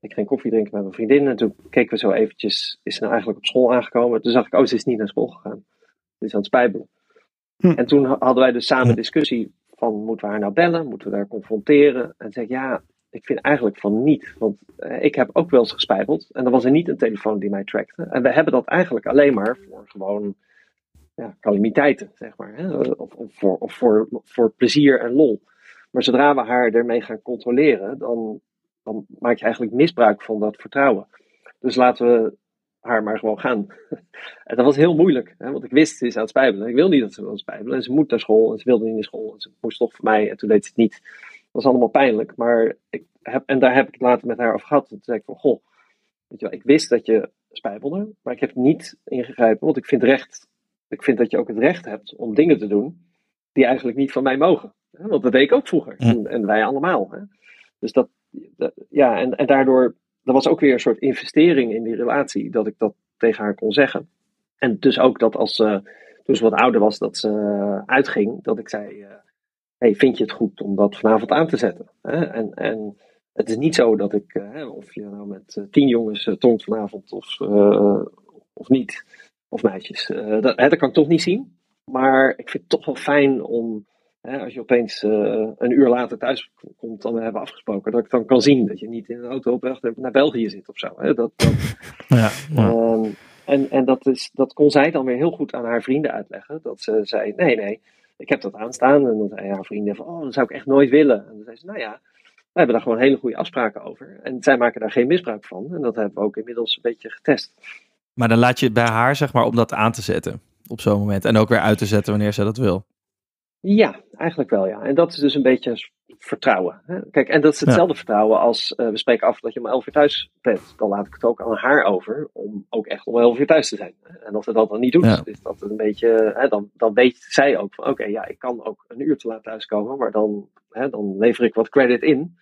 ik ging koffie drinken met mijn vriendin en toen keken we zo eventjes, is ze nou eigenlijk op school aangekomen? Toen zag ik, oh, ze is niet naar school gegaan. Ze is aan het spijbelen. Hm. En toen hadden wij dus samen discussie van moeten we haar nou bellen, moeten we haar confronteren? En zeg ik ja, ik vind eigenlijk van niet, want uh, ik heb ook wel eens gespijbeld en dan was er niet een telefoon die mij trackte. En we hebben dat eigenlijk alleen maar voor gewoon ja, calamiteiten, zeg maar, hè? Of, of, voor, of voor, voor plezier en lol. Maar zodra we haar ermee gaan controleren, dan, dan maak je eigenlijk misbruik van dat vertrouwen. Dus laten we haar maar gewoon gaan. en [LAUGHS] dat was heel moeilijk, hè, want ik wist, ze is aan het spijbelen. Ik wil niet dat ze wil spijbelen. En ze moet naar school, en ze wilde niet naar school. En ze moest toch voor mij, en toen deed ze het niet. Dat was allemaal pijnlijk, maar ik heb, en daar heb ik het later met haar over gehad. Toen zei ik van, goh, weet je wel, ik wist dat je spijbelde, maar ik heb niet ingegrepen, want ik vind, recht, ik vind dat je ook het recht hebt om dingen te doen die eigenlijk niet van mij mogen. Hè? Want dat deed ik ook vroeger, en, en wij allemaal. Hè? Dus dat, dat ja, en, en daardoor dat was ook weer een soort investering in die relatie, dat ik dat tegen haar kon zeggen. En dus ook dat als ze, toen ze wat ouder was, dat ze uitging, dat ik zei, uh, hey, vind je het goed om dat vanavond aan te zetten? En, en het is niet zo dat ik, uh, of je nou met tien jongens tongt vanavond of, of niet, of meisjes, dat, dat kan ik toch niet zien. Maar ik vind het toch wel fijn om Hè, als je opeens uh, een uur later thuis komt, dan hebben we afgesproken dat ik dan kan zien dat je niet in een auto op weg naar België zit of zo. Hè. Dat, dat, [LAUGHS] ja, ja. Um, en en dat, is, dat kon zij dan weer heel goed aan haar vrienden uitleggen. Dat ze zei: nee, nee, ik heb dat aanstaan. En dan zei haar vrienden: van, oh, dat zou ik echt nooit willen. En dan zei ze: nou ja, we hebben daar gewoon hele goede afspraken over. En zij maken daar geen misbruik van. En dat hebben we ook inmiddels een beetje getest. Maar dan laat je het bij haar, zeg maar, om dat aan te zetten op zo'n moment. En ook weer uit te zetten wanneer ze dat wil. Ja, eigenlijk wel ja. En dat is dus een beetje vertrouwen. Hè? Kijk, en dat is hetzelfde ja. vertrouwen als uh, we spreken af dat je om 11 uur thuis bent. Dan laat ik het ook aan haar over om ook echt om 11 uur thuis te zijn. En als ze dat dan niet doet, ja. is dat een beetje, hè, dan, dan weet zij ook van oké, okay, ja, ik kan ook een uur te laat thuiskomen, maar dan, hè, dan lever ik wat credit in.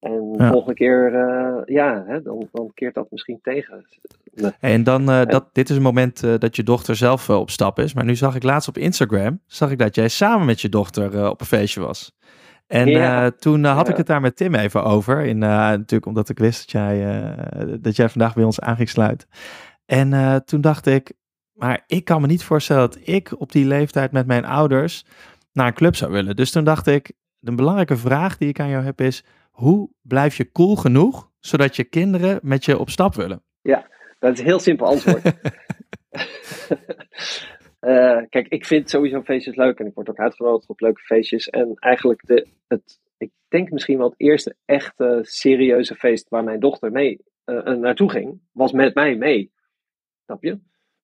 En de ja. volgende keer, uh, ja, hè, dan, dan keert dat misschien tegen. Nee. En dan, uh, dat, dit is een moment uh, dat je dochter zelf op stap is. Maar nu zag ik laatst op Instagram, zag ik dat jij samen met je dochter op een feestje was. En ja. toen had ja. ik het daar met Tim even over. In, natuurlijk omdat ik wist dat jij, dat jij vandaag bij ons aan ging sluiten. En toen dacht ik, maar ik kan me niet voorstellen dat ik op die leeftijd met mijn ouders naar een club zou willen. Dus toen dacht ik, de belangrijke vraag die ik aan jou heb is, hoe blijf je cool genoeg, zodat je kinderen met je op stap willen? Ja, dat is een heel simpel antwoord. [LAUGHS] [LAUGHS] Eh, kijk, ik vind sowieso feestjes leuk en ik word ook uitgenodigd op leuke feestjes. En eigenlijk, de, het, ik denk misschien wel het eerste echte serieuze feest waar mijn dochter mee uh, naartoe ging, was met mij mee. Snap je?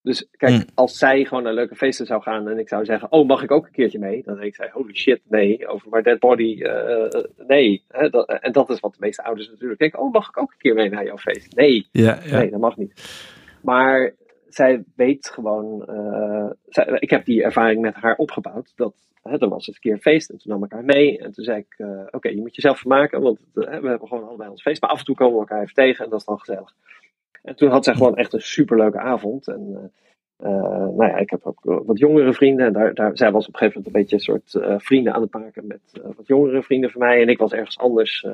Dus kijk, Hmm. als zij gewoon naar leuke feesten zou gaan en ik zou zeggen, oh, mag ik ook een keertje mee? Dan denk zij, holy shit, nee, over my dead body, uh, nee. Hè, dat, en dat is wat de meeste ouders natuurlijk denken, oh, mag ik ook een keer mee naar jouw feest? Nee, Ja, ja. nee, dat mag niet. Maar zij weet gewoon, uh, zij, ik heb die ervaring met haar opgebouwd, dat hè, er was het een keer een feest en toen nam ik haar mee en toen zei ik, uh, oké, okay, je moet jezelf vermaken, want we hebben gewoon allebei ons feest, maar af en toe komen we elkaar even tegen en dat is dan gezellig. En toen had zij gewoon echt een superleuke avond. En uh, nou ja, ik heb ook wat jongere vrienden. En daar, daar, zij was op een gegeven moment een beetje een soort vrienden aan het maken met wat jongere vrienden van mij. En ik was ergens anders,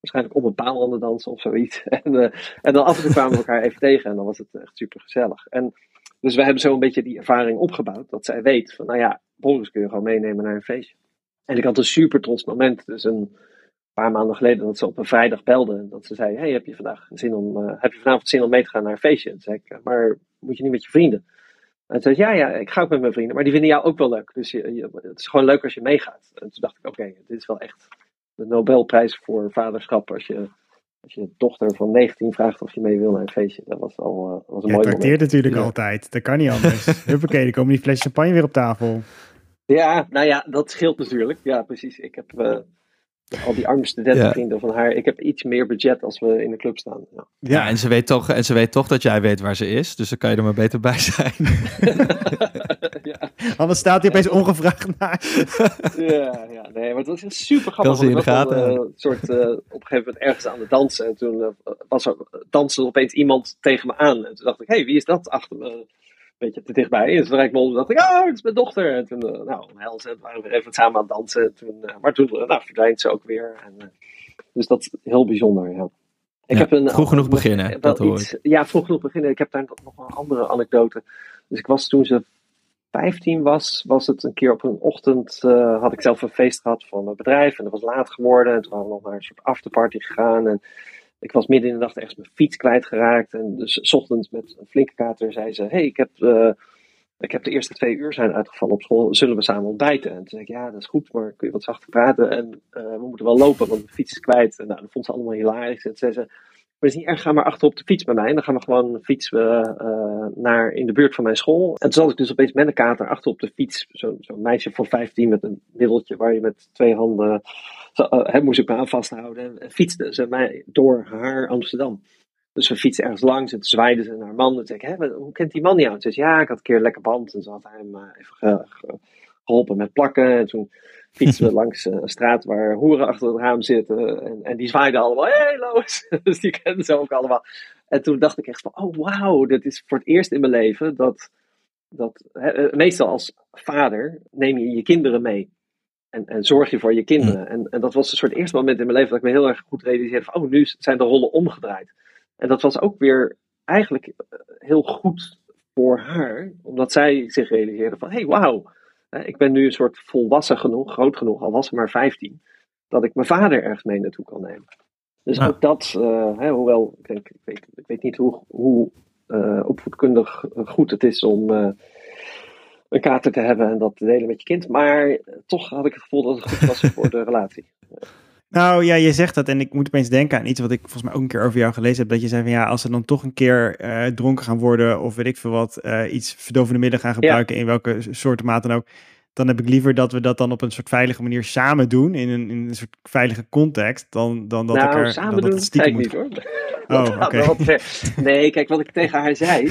waarschijnlijk op een paal aan het dansen of zoiets. [LAUGHS] En, en dan af en toe kwamen we elkaar even tegen en dan was het echt super gezellig. En dus we hebben zo een beetje die ervaring opgebouwd. Dat zij weet van, nou ja, Boris kun je gewoon meenemen naar een feestje. En ik had een super trots moment. Dus een paar maanden geleden dat ze op een vrijdag belde. En dat ze zei, hey, heb je vandaag zin om, uh, heb je vanavond zin om mee te gaan naar een feestje? En toen zei ik, maar moet je niet met je vrienden? En toen zei ja, ja, ik ga ook met mijn vrienden. Maar die vinden jou ook wel leuk. Dus je, je, het is gewoon leuk als je meegaat. En toen dacht ik, oké, okay, dit is wel echt de Nobelprijs voor vaderschap. Als je, als je dochter van 19 vraagt of je mee wil naar een feestje. Dat was al uh, was een mooi moment. natuurlijk ja. altijd. Dat kan niet anders. [LAUGHS] Huppakee, dan komen die flesjes champagne weer op tafel. Ja, nou ja, dat scheelt natuurlijk. Ja, precies. Ik heb uh, al die arme studentenvrienden ja. van haar. Ik heb iets meer budget als we in de club staan. Ja, ja en, ze weet toch, en ze weet toch dat jij weet waar ze is. Dus dan kan je er maar beter bij zijn. [LAUGHS] ja. Anders staat hij opeens ongevraagd naar. ja, ja, nee, maar het was super grappig. Kan ze in de gaten. Een, uh, soort, uh, op een gegeven moment ergens aan het dansen. En toen uh, was er, danste opeens iemand tegen me aan. En toen dacht ik, hé, hey, wie is dat achter me? Beetje te dichtbij. En toen raakte me om dacht ik, oh, het is mijn dochter. En toen, uh, nou, hels, en waren we even samen aan het dansen. Toen, uh, maar toen uh, nou, verdwijnt ze ook weer. En, dus dat is heel bijzonder, ja. Ik ja, heb een, vroeg genoeg beginnen, dat hoor iets, Ja, vroeg genoeg beginnen. Ik heb daar nog een andere anekdote. Dus ik was toen ze 15 was, was het een keer op een ochtend, uh, had ik zelf een feest gehad van mijn bedrijf. En dat was laat geworden. En toen waren we nog naar een soort afterparty gegaan. En ik was midden in de nacht ergens mijn fiets kwijtgeraakt. En dus ochtends met een flinke kater zei ze: hey, ik heb, uh, ik heb de eerste twee uur zijn uitgevallen op school. Zullen we samen ontbijten? En toen zei ik: Ja, dat is goed, maar kun je wat zachter praten? En uh, we moeten wel lopen, want de fiets is kwijt. En nou, dat vond ze allemaal hilarisch. En toen zei ze: Maar het is niet erg, ga maar achter op de fiets bij mij. En dan gaan we gewoon fietsen uh, naar in de buurt van mijn school. En toen zat ik dus opeens met een kater achter op de fiets. Zo'n zo meisje van 15 met een middeltje waar je met twee handen. Zo, uh, moest ik me aan vasthouden. En fietste ze mij door haar Amsterdam. Dus we fietsen ergens langs en toen zwaaide ze naar haar man. En zei ik, hoe kent die man jou? En ze zei, ja, ik had een keer lekker band. En ze had hem even ge, ge, geholpen met plakken. En toen fietsen we [LAUGHS] langs een straat waar hoeren achter het raam zitten. En, en die zwaaiden allemaal, hé, hey, Lois. [LAUGHS] dus die kenden ze ook allemaal. En toen dacht ik echt van, oh wauw, dit is voor het eerst in mijn leven dat... dat hè, meestal als vader neem je je kinderen mee. En, en, zorg je voor je kinderen. En, en, dat was een soort eerste moment in mijn leven dat ik me heel erg goed realiseerde van, oh, nu zijn de rollen omgedraaid. En dat was ook weer eigenlijk heel goed voor haar, omdat zij zich realiseerde van, hé, hey, wauw, ik ben nu een soort volwassen genoeg, groot genoeg, al was ze maar 15, dat ik mijn vader ergens mee naartoe kan nemen. Dus ja. ook dat, uh, hè, hoewel, ik, denk, ik, weet, ik weet niet hoe, hoe uh, opvoedkundig goed het is om uh, een kater te hebben en dat te delen met je kind. Maar toch had ik het gevoel dat het goed was voor de relatie. Nou ja, je zegt dat en ik moet opeens denken aan iets wat ik volgens mij ook een keer over jou gelezen heb. Dat je zei van ja, als ze dan toch een keer uh, dronken gaan worden of weet ik veel wat, uh, iets verdovende middelen gaan gebruiken, ja. in welke soorten mate dan ook. Dan heb ik liever dat we dat dan op een soort veilige manier samen doen, in een, in een soort veilige context, dan, dan dat nou, ik er samen dan doen, dat het stiekem niet moet. hoor. [LAUGHS] Oh, [LAUGHS] oké. Okay. Nee, kijk, wat ik tegen haar zei,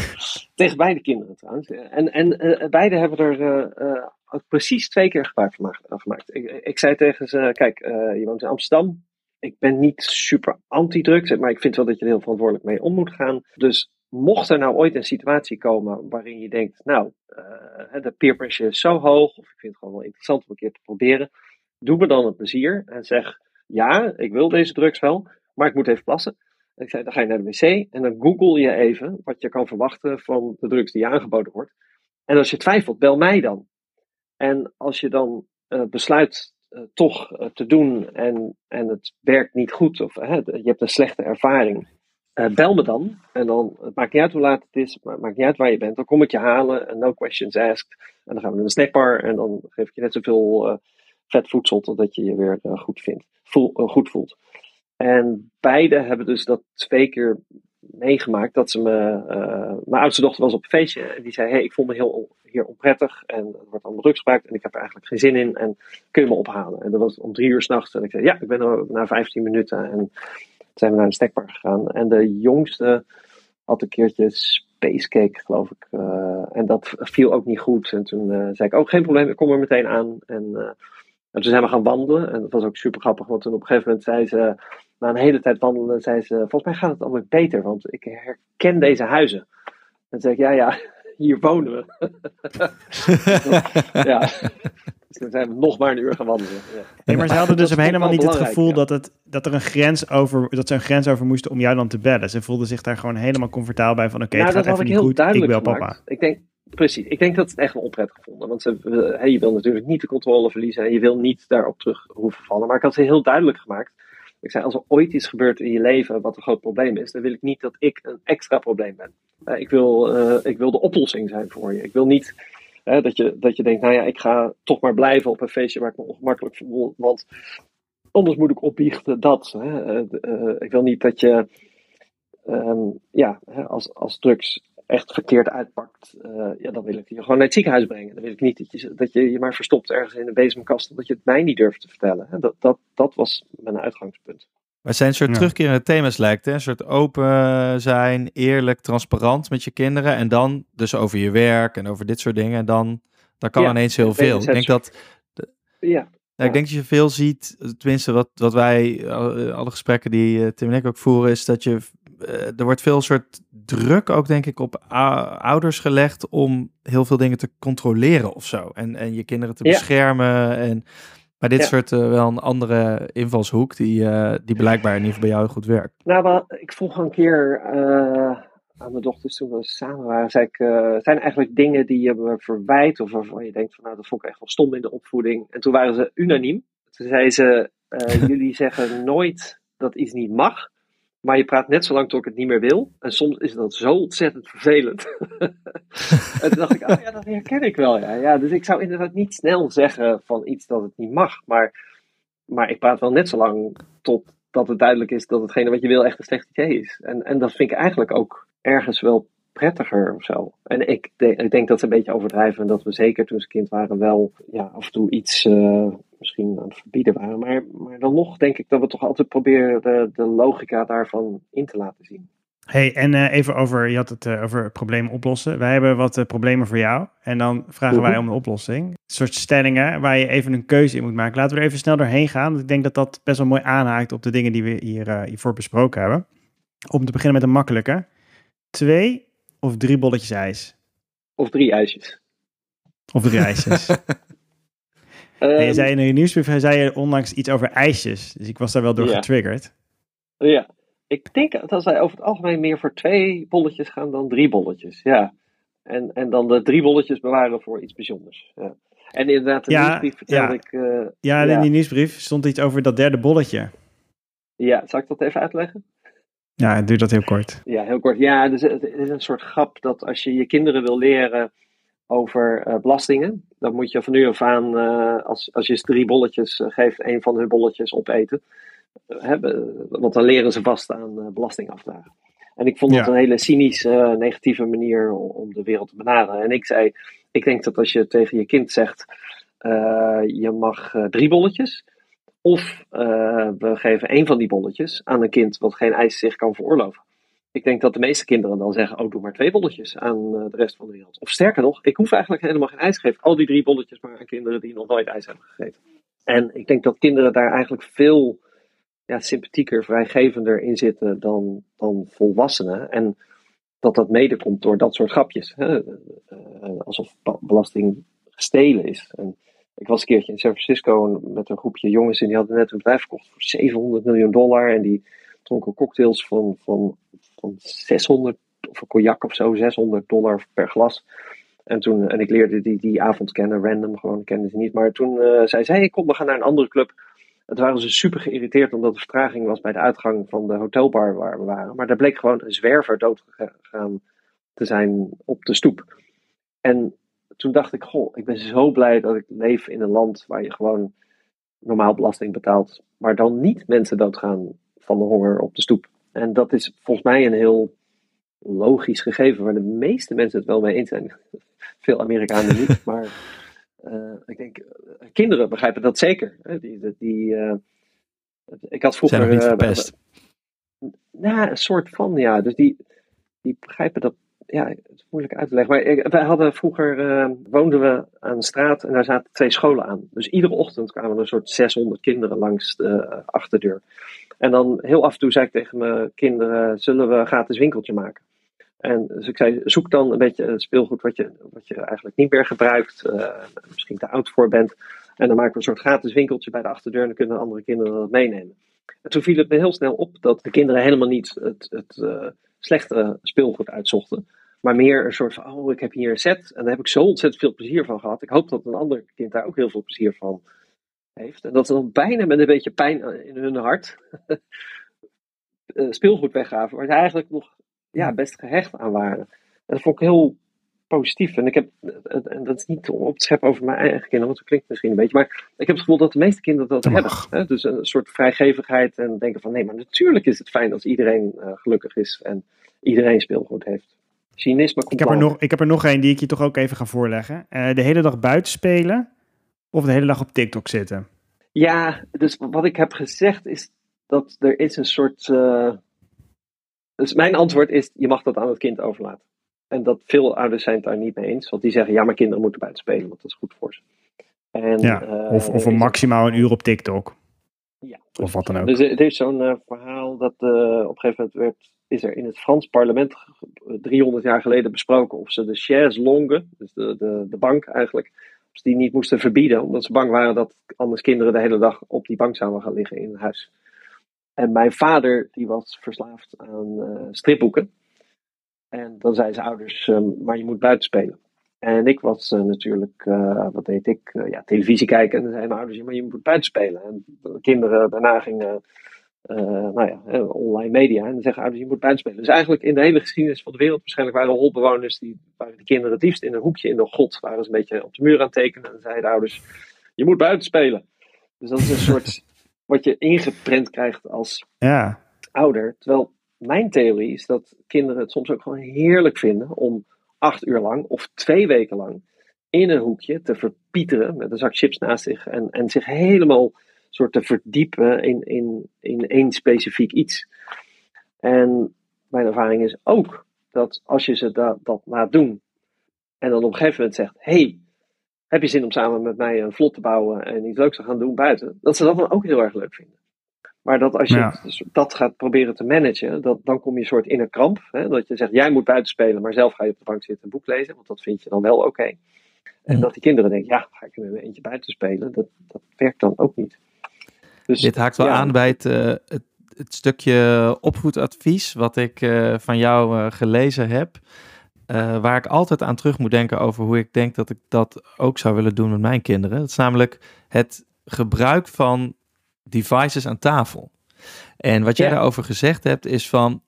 tegen beide kinderen trouwens. En, en uh, beide hebben er ook precies twee keer gebruik van gemaakt. Ik, ik zei tegen ze, kijk, je woont in Amsterdam, ik ben niet super anti-drugs, maar ik vind wel dat je er heel verantwoordelijk mee om moet gaan. Dus mocht er nou ooit een situatie komen waarin je denkt, nou, uh, de peer pressure is zo hoog, of ik vind het gewoon wel interessant om een keer te proberen, doe me dan een plezier en zeg, ja, ik wil deze drugs wel, maar ik moet even plassen. En ik zei, dan ga je naar de wc en dan google je even wat je kan verwachten van de drugs die je aangeboden wordt. En als je twijfelt, bel mij dan. En als je dan uh, besluit uh, toch uh, te doen en, en het werkt niet goed, of je hebt een slechte ervaring, eh, bel me dan. En dan, het maakt niet uit hoe laat het is, maar het maakt niet uit waar je bent. Dan kom ik je halen en no questions asked. En dan gaan we naar een snackbar en dan geef ik je net zoveel vet voedsel totdat je je weer goed, vindt, voel, goed voelt. En beide hebben dus dat twee keer meegemaakt dat ze me. mijn oudste dochter was op een feestje en die zei: Hey, ik voel me heel hier onprettig en er wordt allemaal drugs gebruikt en ik heb er eigenlijk geen zin in en kun je me ophalen? En dat was om drie uur s'nachts en ik zei: Ja, ik ben er na 15 minuten. En zijn we naar een snackbar gegaan. En de jongste had een keertje spacecake, geloof ik. Uh, en dat viel ook niet goed. En toen uh, zei ik, oh geen probleem, ik kom er meteen aan. En, uh, en toen zijn we gaan wandelen. En dat was ook super grappig, want toen op een gegeven moment zei ze, na een hele tijd wandelen, zei ze, volgens mij gaat het alweer beter, want ik herken deze huizen. En toen zei ik, ja, ja, hier wonen we. [LAUGHS] ja. Dus dan zijn we nog maar een uur gaan wandelen. Ja. Nee, maar ze hadden dus helemaal niet het gevoel ja. dat, het, dat er een grens over, dat ze een grens over moesten om jou dan te bellen. Ze voelden zich daar gewoon helemaal comfortabel bij van oké, okay, nou, het gaat even niet goed, ik bel gemaakt. papa. Ik denk, precies, ik denk dat het echt wel onprettig vonden. Want ze, hey, je wil natuurlijk niet de controle verliezen en je wil niet daarop terug hoeven vallen. Maar ik had ze heel duidelijk gemaakt. Ik zei, als er ooit iets gebeurt in je leven wat een groot probleem is, dan wil ik niet dat ik een extra probleem ben. Uh, ik, wil, uh, ik wil de oplossing zijn voor je. Ik wil niet dat, je, dat je denkt, nou ja, ik ga toch maar blijven op een feestje waar ik me ongemakkelijk voel. Want anders moet ik opbiechten dat. Uh, ik wil niet dat je um, ja, als, als drugs echt verkeerd uitpakt, uh, ja, dan wil ik je gewoon naar het ziekenhuis brengen. Dan wil ik niet dat je dat je, je maar verstopt ergens in een bezemkast, omdat je het mij niet durft te vertellen. Dat, dat, dat was mijn uitgangspunt. Maar het zijn een soort ja. terugkerende thema's lijkt, hè? Een soort open zijn, eerlijk, transparant met je kinderen. En dan dus over je werk en over dit soort dingen. En dan, dan kan ja, ineens heel veel. Ik denk dat... Ja. Ja, ik denk dat je veel ziet, tenminste wat, wat wij, alle gesprekken die uh, Tim en ik ook voeren, is dat je, er wordt veel soort druk ook denk ik op ouders gelegd om heel veel dingen te controleren of zo. En, en je kinderen te beschermen en maar dit ja. soort uh, wel een andere invalshoek die, uh, die blijkbaar in ieder geval bij jou goed werkt. Nou, maar ik vroeg een keer uh, aan mijn dochters toen we samen waren, zei ik, zijn eigenlijk dingen die je me verwijt of waarvan je denkt van nou dat vond ik echt wel stom in de opvoeding. En toen waren ze unaniem. Toen zei ze, [LAUGHS] jullie zeggen nooit dat iets niet mag. Maar je praat net zo lang tot ik het niet meer wil. En soms is dat zo ontzettend vervelend. [LAUGHS] en toen dacht ik, oh ja, dat herken ik wel. Ja. ja, dus ik zou inderdaad niet snel zeggen van iets dat het niet mag. Maar, maar ik praat wel net zo lang totdat het duidelijk is dat hetgene wat je wil echt een slecht idee is. En, en dat vind ik eigenlijk ook ergens wel prettiger of zo. En ik, de, ik denk dat ze een beetje overdrijven. En dat we zeker toen ze kind waren wel ja, af en toe iets... Uh, misschien aan het verbieden waren. Maar, maar dan nog denk ik dat we toch altijd proberen de, de logica daarvan in te laten zien. Hey, en uh, even over, je had het uh, over problemen oplossen. Wij hebben wat uh, problemen voor jou. En dan vragen -huh. wij om de oplossing. Een soort stellingen waar je even een keuze in moet maken. Laten we er even snel doorheen gaan. Want ik denk dat dat best wel mooi aanhaakt op de dingen die we hier, hiervoor besproken hebben. Om te beginnen met een makkelijke. Twee of drie bolletjes ijs? Of drie ijsjes. Of drie ijsjes. [LAUGHS] Um, je zei in je nieuwsbrief zei je onlangs iets over ijsjes. Dus ik was daar wel door ja. getriggerd. Ja, ik denk dat wij over het algemeen meer voor twee bolletjes gaan dan drie bolletjes. Ja. En, en dan de drie bolletjes bewaren voor iets bijzonders. Ja. En inderdaad, in de ja, nieuwsbrief vertelde ja. ik... Uh, ja, in die nieuwsbrief stond iets over dat derde bolletje. Ja, zal ik dat even uitleggen? Ja, doe dat heel kort. Ja, heel kort. Ja, dus het is een soort grap dat als je je kinderen wil leren over uh, belastingen. Dan moet je van nu af aan, uh, als, als je ze drie bolletjes uh, geeft, een van hun bolletjes opeten. Hebben, want dan leren ze vast aan belastingafdragen. En ik vond dat ja. een hele cynische, negatieve manier om de wereld te benaderen. En ik zei, ik denk dat als je tegen je kind zegt, je mag drie bolletjes. Of we geven één van die bolletjes aan een kind wat geen ijs zich kan veroorloven ik denk dat de meeste kinderen dan zeggen: Oh, doe maar twee bolletjes aan uh, de rest van de wereld. Of sterker nog, ik hoef eigenlijk helemaal geen ijs te geven. Al die drie bolletjes maar aan kinderen die nog nooit ijs hebben gegeten. En ik denk dat kinderen daar eigenlijk veel ja, sympathieker, vrijgevender in zitten dan, dan volwassenen. En dat dat mede komt door dat soort grapjes. Hè? Uh, alsof belasting stelen is. En ik was een keertje in San Francisco met een groepje jongens en die hadden net een bedrijf verkocht voor 700 miljoen dollar. En die dronken cocktails van, van van 600 of een cognac of zo, 600 dollar per glas. En, toen, en ik leerde die, die avond kennen, random, gewoon kende ze niet. Maar toen uh, zei ze, hey, kom, we gaan naar een andere club. Het waren ze super geïrriteerd omdat er vertraging was bij de uitgang van de hotelbar waar we waren. Maar daar bleek gewoon een zwerver dood gegaan te zijn op de stoep. En toen dacht ik, goh, ik ben zo blij dat ik leef in een land waar je gewoon normaal belasting betaalt, maar dan niet mensen doodgaan van de honger op de stoep. En dat is volgens mij een heel logisch gegeven waar de meeste mensen het wel mee eens zijn. [LAUGHS] Veel Amerikanen niet, [LAUGHS] maar uh, ik denk, uh, kinderen begrijpen dat zeker. Hè? Die, die, uh, ik had vroeger. Zijn niet verpest? nou, een soort van, ja. Dus die, die begrijpen dat. Ja, het is moeilijk uit te leggen. Maar ik, wij hadden vroeger. woonden we aan een straat en daar zaten twee scholen aan. Dus iedere ochtend kwamen er een soort 600 kinderen langs de achterdeur. En dan heel af en toe zei ik tegen mijn kinderen: zullen we een gratis winkeltje maken? En dus ik zei, zoek dan een beetje speelgoed wat je, wat je eigenlijk niet meer gebruikt, uh, misschien te oud voor bent. En dan maken we een soort gratis winkeltje bij de achterdeur en dan kunnen andere kinderen dat meenemen. En toen viel het me heel snel op dat de kinderen helemaal niet het, het uh, slechte speelgoed uitzochten. Maar meer een soort van, oh ik heb hier een set en daar heb ik zo ontzettend veel plezier van gehad. Ik hoop dat een ander kind daar ook heel veel plezier van heeft. En dat ze dan bijna met een beetje pijn in hun hart uh, [LAUGHS] speelgoed weggaven. Waar ze eigenlijk nog ja, best gehecht aan waren. En dat vond ik heel positief. En ik heb, en dat is niet om op te scheppen over mijn eigen kinderen, want dat klinkt misschien een beetje, maar ik heb het gevoel dat de meeste kinderen dat hebben. Hè? Dus een soort vrijgevigheid en denken van nee, maar natuurlijk is het fijn als iedereen uh, gelukkig is en iedereen speelgoed heeft. Cynisme ik heb, er nog, ik heb er nog één die ik je toch ook even ga voorleggen. Uh, de hele dag buiten spelen of de hele dag op TikTok zitten? Ja, dus wat ik heb gezegd is dat er is een soort uh, dus mijn antwoord is, je mag dat aan het kind overlaten. En dat veel ouders zijn het daar niet mee eens. Want die zeggen, ja, maar kinderen moeten buiten spelen, want dat is goed voor ze. En, ja, uh, of, of een maximaal een uur op TikTok. Ja, of wat dan ook. Dus er is zo'n uh, verhaal dat uh, op een gegeven moment werd, is er in het Frans parlement 300 jaar geleden besproken of ze de chaise longue, dus de, de, de bank eigenlijk, of die niet moesten verbieden, omdat ze bang waren dat anders kinderen de hele dag op die bank zouden gaan liggen in huis. En mijn vader die was verslaafd aan uh, stripboeken. En dan zeiden zijn ouders, um, maar je moet buiten spelen. En ik was uh, natuurlijk, uh, wat deed ik, ja, televisie kijken. En dan zeiden mijn ouders, maar je moet buiten spelen. En de kinderen daarna gingen, nou ja, online media. En dan zeggen ouders, je moet buiten spelen. Dus eigenlijk in de hele geschiedenis van de wereld, waarschijnlijk waren holbewoners, die waren de kinderen het liefst in een hoekje in de god. Waren ze een beetje op de muur aan het tekenen. En dan zeiden de ouders, je moet buiten spelen. Dus dat is een soort [LAUGHS] wat je ingeprent krijgt als ja. ouder. Terwijl mijn theorie is dat kinderen het soms ook gewoon heerlijk vinden om acht uur lang of twee weken lang in een hoekje te verpieteren met een zak chips naast zich en, en zich helemaal soort te verdiepen in, in, in één specifiek iets. En mijn ervaring is ook dat als je ze dat, laat doen en dan op een gegeven moment zegt: hey, heb je zin om samen met mij een vlot te bouwen en iets leuks te gaan doen buiten, dat ze dat dan ook heel erg leuk vinden. Maar dat als je Ja. dat gaat proberen te managen, dat, dan kom je een soort in een kramp. Hè? Dat je zegt, jij moet buiten spelen, maar zelf ga je op de bank zitten en een boek lezen, want dat vind je dan wel oké. En Ja. dat die kinderen denken, ja, ga ik er met eentje buiten spelen, dat, dat werkt dan ook niet. Dus, Dit haakt wel ja, aan bij het, eh, het, het stukje opvoedadvies wat ik eh, van jou eh, gelezen heb. eh, waar ik altijd aan terug moet denken over hoe ik denk dat ik dat ook zou willen doen met mijn kinderen. Dat is namelijk het gebruik van devices aan tafel. En wat jij Ja. daarover gezegd hebt is van...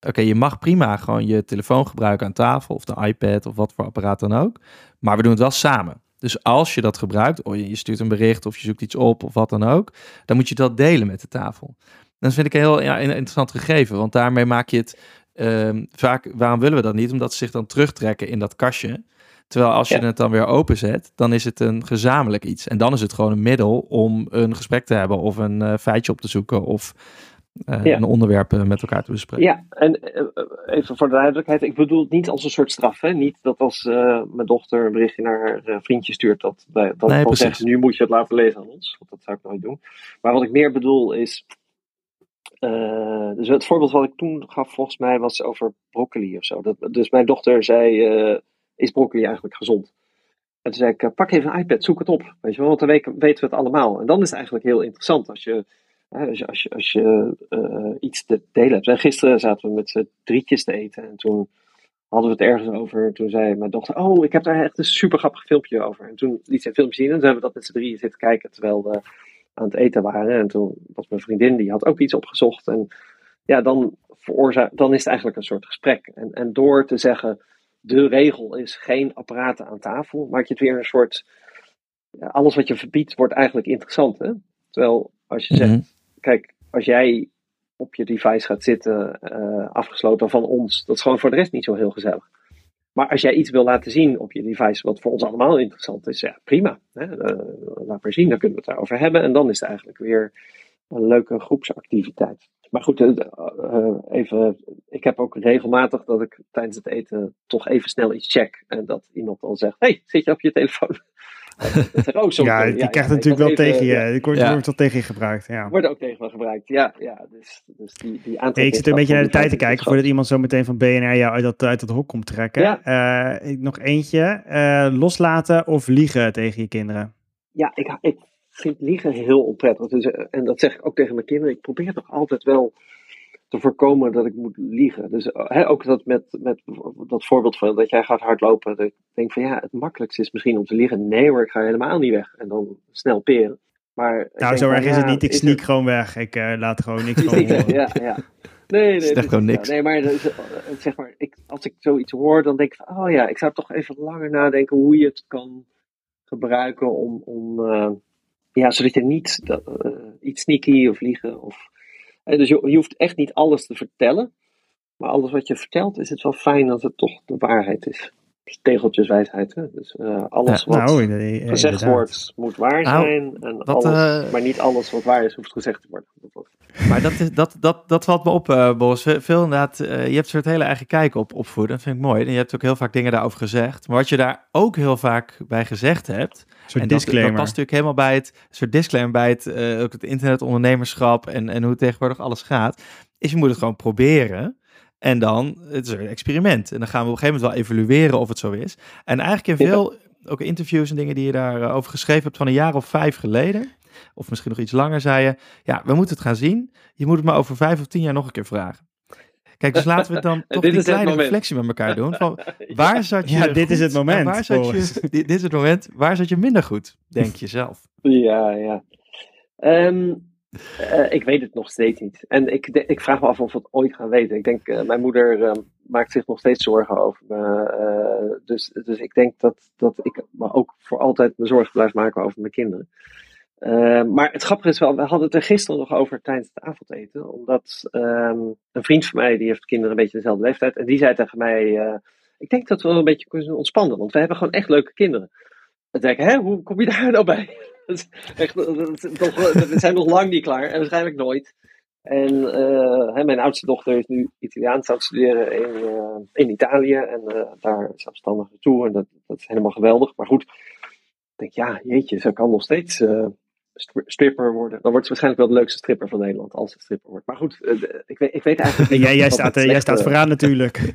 Oké, je mag prima gewoon je telefoon gebruiken aan tafel... of de iPad of wat voor apparaat dan ook. Maar we doen het wel samen. Dus als je dat gebruikt, of je je stuurt een bericht of je zoekt iets op of wat dan ook, dan moet je dat delen met de tafel. Dat vind ik een heel ja, een interessant gegeven, want daarmee maak je het ehm, vaak. Waarom willen we dat niet? Omdat ze zich dan terugtrekken in dat kastje. Terwijl als je Ja. het dan weer openzet, dan is het een gezamenlijk iets. En dan is het gewoon een middel om een gesprek te hebben of een eh, feitje op te zoeken of eh, Ja. een onderwerp eh, met elkaar te bespreken. Ja, en even voor de duidelijkheid, ik bedoel het niet als een soort straf. Hè? Niet dat als mijn dochter een berichtje naar haar vriendje stuurt, dat dat Nee, precies. zeggen, nu moet je het laten lezen aan ons. Want dat zou ik nooit doen. Maar wat ik meer bedoel is, dus het voorbeeld wat ik toen gaf volgens mij was over broccoli of zo. Dat, dus mijn dochter zei, is broccoli eigenlijk gezond? En toen zei ik, eh, pak even een iPad, zoek het op. Weet je wel, want dan weten we het allemaal. En dan is het eigenlijk heel interessant als je Als je, als je, als je eh, iets te delen hebt. En gisteren zaten we met z'n drietjes te eten. En toen hadden we het ergens over. Toen zei mijn dochter: Oh, ik heb daar echt een super grappig filmpje over. En toen liet ze een filmpje zien. En toen hebben we dat met z'n drieën zitten kijken. Terwijl we aan het eten waren. En toen was mijn vriendin, die had ook iets opgezocht. En ja, dan, dan is het eigenlijk een soort gesprek. En, en door te zeggen, de regel is geen apparaten aan tafel, maak je het weer een soort, alles wat je verbiedt wordt eigenlijk interessant. Hè? Terwijl als je zegt, Mhm. kijk, als jij op je device gaat zitten, eh, afgesloten van ons, dat is gewoon voor de rest niet zo heel gezellig. Maar als jij iets wil laten zien op je device, wat voor ons allemaal interessant is, ja, prima. Hè? Eh, laat maar zien, dan kunnen we het daarover hebben. En dan is het eigenlijk weer een leuke groepsactiviteit. Maar goed, eh, eh, even, ik heb ook regelmatig dat ik tijdens het eten toch even snel iets check. En dat iemand dan zegt, hey, zit je op je telefoon? Ik, oh, sorry, ja, die krijgt ik natuurlijk wel even- tegen je. ja, Die wordt, Ja. wel tegen je gebruikt. Ja. Wordt ook tegen me gebruikt, ja. ja dus, dus die, die Hey, ik zit een beetje naar de tijd te kijken voordat iemand zo meteen van BNR jou uit dat, uit dat hok komt trekken. Ja. Eh, ik- nog eentje. Eh, loslaten of liegen tegen je kinderen? Ja, ik, ik vind liegen heel onprettig. Dus, en dat zeg ik ook tegen mijn kinderen. Ik probeer toch altijd wel te voorkomen dat ik moet liegen. Dus eh, hè, ook dat met, met dat voorbeeld van dat jij gaat hardlopen. Dat ik denk van ja, het makkelijkste is misschien om te liegen. Nee hoor, ik ga helemaal niet weg. En dan snel peren. Maar Nou, zo van, erg is het ja, niet. Ik sneak gewoon weg. Ik eh, laat gewoon niks [LAUGHS] van ja, horen. ja, ja. [LAUGHS] Nee, nee, Zegt dus- gewoon ja, niks. nee, maar dus, eh, zeg maar, ik, als ik zoiets hoor, dan denk ik van, oh ja, ik zou toch even langer nadenken hoe je het kan gebruiken om, om eh, ja, zodat je niet eh, iets sneaky of liegen of, dus je, je hoeft echt niet alles te vertellen, maar alles wat je vertelt is het wel fijn als het toch de waarheid is. Dus tegeltjeswijsheid, hè? dus eh, alles Ja, wat Nou, gezegd inderdaad. wordt moet waar Nou, zijn, en dat, alles, eh, maar niet alles wat waar is hoeft gezegd te worden. Maar dat, is, dat, dat, dat valt me op, eh Boris. Ve- Veel inderdaad, eh, je hebt een soort hele eigen kijk op opvoeden. Dat vind ik mooi. En je hebt ook heel vaak dingen daarover gezegd. Maar wat je daar ook heel vaak bij gezegd hebt... Soort en dat, disclaimer. dat past natuurlijk helemaal bij het soort disclaimer bij het, eh, ook het internetondernemerschap en, en hoe tegenwoordig alles gaat. Is je moet het gewoon proberen. En dan, het is een experiment. En dan gaan we op een gegeven moment wel evalueren of het zo is. En eigenlijk in Ja. veel ook interviews en dingen die je daarover over geschreven hebt van een jaar of vijf geleden. Of misschien nog iets langer, zei je. Ja, we moeten het gaan zien. Je moet het maar over vijf of tien jaar nog een keer vragen. Kijk, dus laten we dan [LAUGHS] toch Dit die het kleine reflectie met elkaar doen. Van, [LAUGHS] waar zat je Ja, dit is het moment, en Waar zat je, dit, [LAUGHS] dit is het moment. Waar zat je minder goed, denk je zelf? Ja, ja. Ehm, eh, ik weet het nog steeds niet. En ik, ik vraag me af of we het ooit gaan weten. Ik denk, eh, mijn moeder eh, maakt zich nog steeds zorgen over me. eh, dus, dus ik denk dat, dat ik me ook voor altijd me zorgen blijf maken over mijn kinderen. Maar het grappige is wel, we hadden het er gisteren nog over tijdens het avondeten. Omdat ehm, een vriend van mij, die heeft kinderen een beetje dezelfde leeftijd. En die zei tegen mij, ik denk dat we wel een beetje kunnen ontspannen. Want we hebben gewoon echt leuke kinderen. Dan denk ik, hè, hoe kom je daar nou bij? Echt, toch- we zijn nog lang niet klaar en waarschijnlijk nooit. En eh, hè, mijn oudste dochter is nu Italiaans aan het studeren in, eh, in Italië. En eh, daar zelfstandig naartoe. En dat, dat is helemaal geweldig. Maar goed, ik denk, ja, jeetje, ze kan nog steeds stri- stripper worden. Dan wordt ze waarschijnlijk wel de leukste stripper van Nederland als ze stripper wordt. Maar goed, ik, weet, ik weet eigenlijk En niet. jij, jij, staat, jij staat vooraan natuurlijk.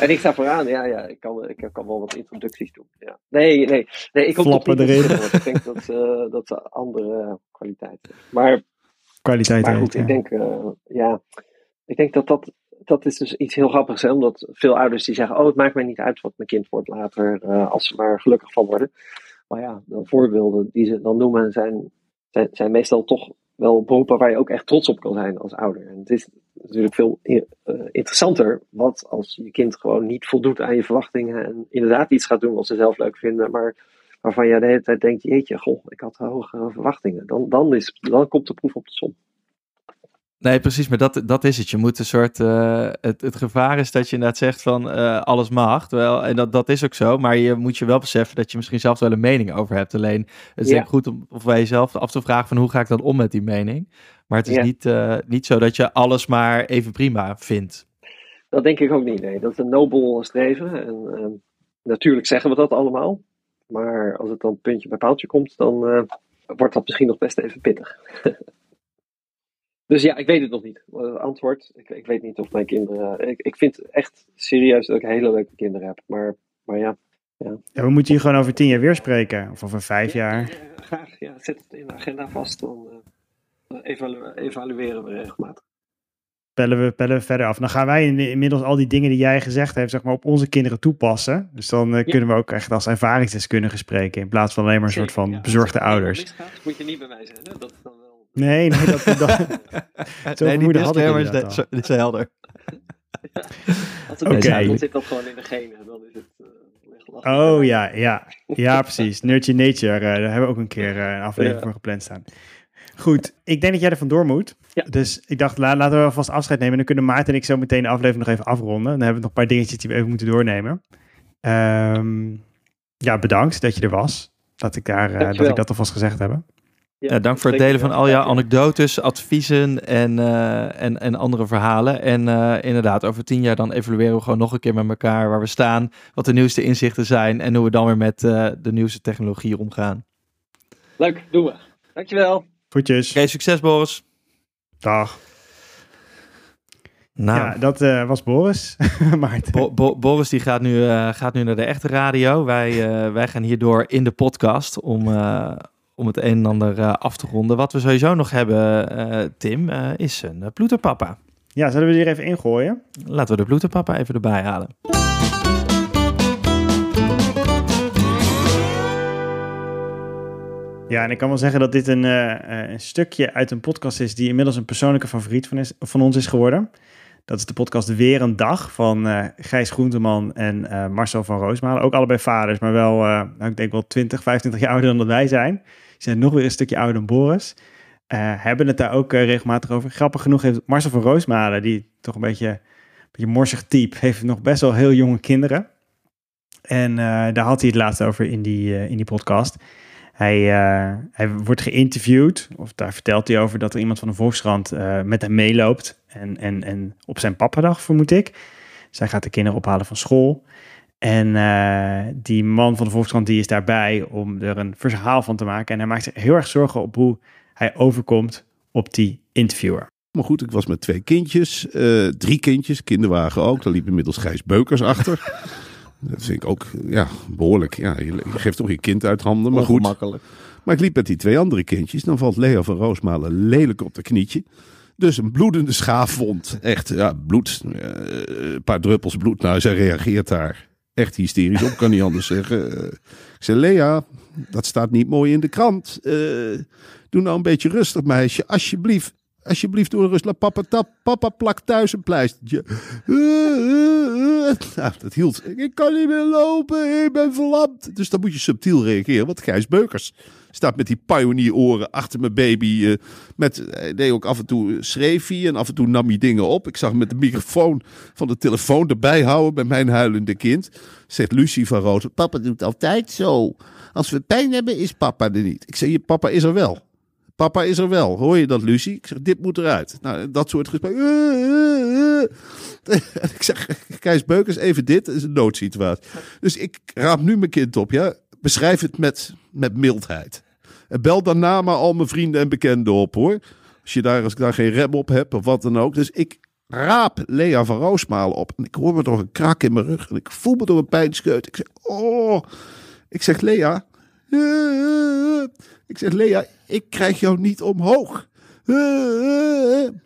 En ik sta vooraan, ja, ja. Ik kan, ik kan wel wat introducties doen. Ja. Nee, nee, nee. Ik hoop niet wordt. Ik denk dat, eh, dat ze andere kwaliteit. Maar, Kwaliteit maar heeft, goed, ja. ik denk, eh, ja. Ik denk dat dat, dat is dus iets heel grappigs is. Omdat veel ouders die zeggen, oh, het maakt mij niet uit wat mijn kind wordt later. eh, als ze maar gelukkig van worden. Maar ja, de voorbeelden die ze dan noemen zijn, zijn, zijn meestal toch wel beroepen waar je ook echt trots op kan zijn als ouder. En het is natuurlijk veel eh, interessanter wat als je kind gewoon niet voldoet aan je verwachtingen en inderdaad iets gaat doen wat ze zelf leuk vinden, maar waarvan je de hele tijd denkt, jeetje, goh, ik had hogere verwachtingen. Dan, dan, is, dan komt de proef op de som. Nee, precies, maar dat, dat is het. Je moet een soort. eh, het, het gevaar is dat je inderdaad zegt van eh, alles mag. Terwijl, en dat, dat is ook zo. Maar je moet je wel beseffen dat je misschien zelf wel een mening over hebt. Alleen het is Ja. goed om of bij jezelf af te vragen van hoe ga ik dan om met die mening. Maar het is Ja. niet, eh, niet zo dat je alles maar even prima vindt. Dat denk ik ook niet, nee. Dat is een nobel streven. En ehm, natuurlijk zeggen we dat allemaal. Maar als het dan puntje bij paaltje komt, dan wordt dat misschien nog best even pittig. [LAUGHS] dus ja, ik weet het nog niet. Eh, antwoord, ik, ik weet niet of mijn kinderen... Ik, ik vind echt serieus dat ik hele leuke kinderen heb. Maar, maar ja, Ja, we moeten hier gewoon over tien jaar weer spreken. Of over vijf jaar. Ja, graag. Ja, zet het in de agenda vast. Dan eh, evalu- evalueren we regelmatig. pellen we, pellen we verder af. Dan gaan wij in- inmiddels al die dingen die jij gezegd hebt, zeg maar, op onze kinderen toepassen. Dus dan eh, kunnen we ook echt als ervaringsdeskundigen spreken, in plaaads van alleen maar een soort van bezorgde ouders. moet je niet bij mij zijn, hè? Dat is dan. Nee, nee, dat, [LAUGHS] dat, Zo nee, die vermoeden had ik disclaimer is, inderdaad de- zo- is helder. [LAUGHS] Als het Oké. misgaat, dan zit dat gewoon in de genen. Dan is het... eh, weglachen. Oh ja, ja. Ja, [LAUGHS] precies. Nurture Nature, eh, daar hebben we ook een keer eh, een aflevering Ja. voor gepland staan. Goed, ik denk dat jij er vandoor moet. Ja. Dus ik dacht, la- laten we alvast afscheid nemen. Dan kunnen Maarten en ik zo meteen de aflevering nog even afronden. Dan hebben we nog een paar dingetjes die we even moeten doornemen. Ehm, ja, bedankt dat je er was. Dat ik, daar, eh, dat, ik dat alvast gezegd heb. Ja, dank voor het delen van al jouw anekdotes, adviezen en, eh, en, en andere verhalen. En eh, inderdaad, over tien jaar dan evalueren we gewoon nog een keer met elkaar waar we staan, wat de nieuwste inzichten zijn en hoe we dan weer met eh, de nieuwste technologie omgaan. Leuk, doen we. Dankjewel. Groetjes. Oké, succes Boris. Dag. Nou, Ja, dat eh, was Boris. [LAUGHS] Maarten. Bo- Bo- Boris die gaat nu, eh, gaat nu naar de echte radio. Wij, eh, wij gaan hierdoor in de podcast om, eh, om het een en ander eh, af te ronden. Wat we sowieso nog hebben, eh, Tim, eh, is een uh, ploeterpapa. ja, zullen we die er even ingooien? Laten we de ploeterpapa even erbij halen. Ja, en ik kan wel zeggen dat dit een, een stukje uit een podcast is die inmiddels een persoonlijke favoriet van, is, van ons is geworden. Dat is de podcast Weer een Dag van eh, Gijs Groenteman en Marcel van Roosmalen. Ook allebei vaders, maar wel, nou, ik denk wel 20, 25 jaar ouder dan dat wij zijn. Zijn nog weer een stukje ouder dan Boris. Eh, hebben het daar ook eh, regelmatig over. Grappig genoeg heeft Marcel van Roosmalen, die toch een beetje, een beetje morsig type, heeft nog best wel heel jonge kinderen. En eh, daar had hij het laatst over in die, in die podcast. Hij, hij wordt geïnterviewd, of daar vertelt hij over dat er iemand van de Volkskrant met hem meeloopt. En, en, en op zijn pappadag, vermoed ik. Zij gaat de kinderen ophalen van school. En eh, die man van de Volkskrant die is daarbij om er een verhaal van te maken. En hij maakt zich heel erg zorgen op hoe hij overkomt op die interviewer. Maar goed, ik was met twee kindjes, eh, drie kindjes, kinderwagen ook. Daar liep inmiddels Gijs Beukers achter. [LAUGHS] Dat vind ik ook ja, behoorlijk. Ja, je, geeft toch je kind uit handen, maar goed. Makkelijk. Maar ik liep met die twee andere kindjes. Dan valt Leo van Roosmalen lelijk op de knietje. Dus een bloedende schaafwond. Echt, ja, bloed. eh, een paar druppels bloed. Nou, zij reageert daar echt hysterisch op, kan niet anders [LAUGHS] zeggen. Eh, ik zei, Lea, dat staat niet mooi in de krant. Eh, doe nou een beetje rustig, meisje. Alsjeblieft. Alsjeblieft, doe rustig. Papa, tap, papa plakt thuis een pleistertje. Eh. Nou, dat hield. Ik kan niet meer lopen, ik ben verlamd. Dus dan moet je subtiel reageren. Want Gijs Beukers staat met die pionieroren achter mijn baby. eh, met, hij deed ook af en toe, eh, schreef hij en af en toe nam hij dingen op. Ik zag hem met de microfoon van de telefoon erbij houden bij mijn huilende kind. Zegt Lucie van Roos, papa doet altijd zo. Als we pijn hebben, is papa er niet. Ik zeg, je papa is er wel. Papa is er wel. Hoor je dat, Lucie? Ik zeg, dit moet eruit. Nou, dat soort gesprekken. [LAUGHS] En ik zeg, Kees Beukers, even dit. Is een noodsituatie. Dus ik raap nu mijn kind op, ja. Beschrijf het met, met mildheid. Bel daarna maar al mijn vrienden en bekenden op, hoor. Als, je daar, als ik daar geen rem op heb of wat dan ook. Dus ik raap Lea van Roosmalen op. En ik hoor me door een krak in mijn rug. En ik voel me door een pijnscheut. Ik zeg, oh. Ik zeg, Lea. Ik zeg, Lea, ik krijg jou niet omhoog.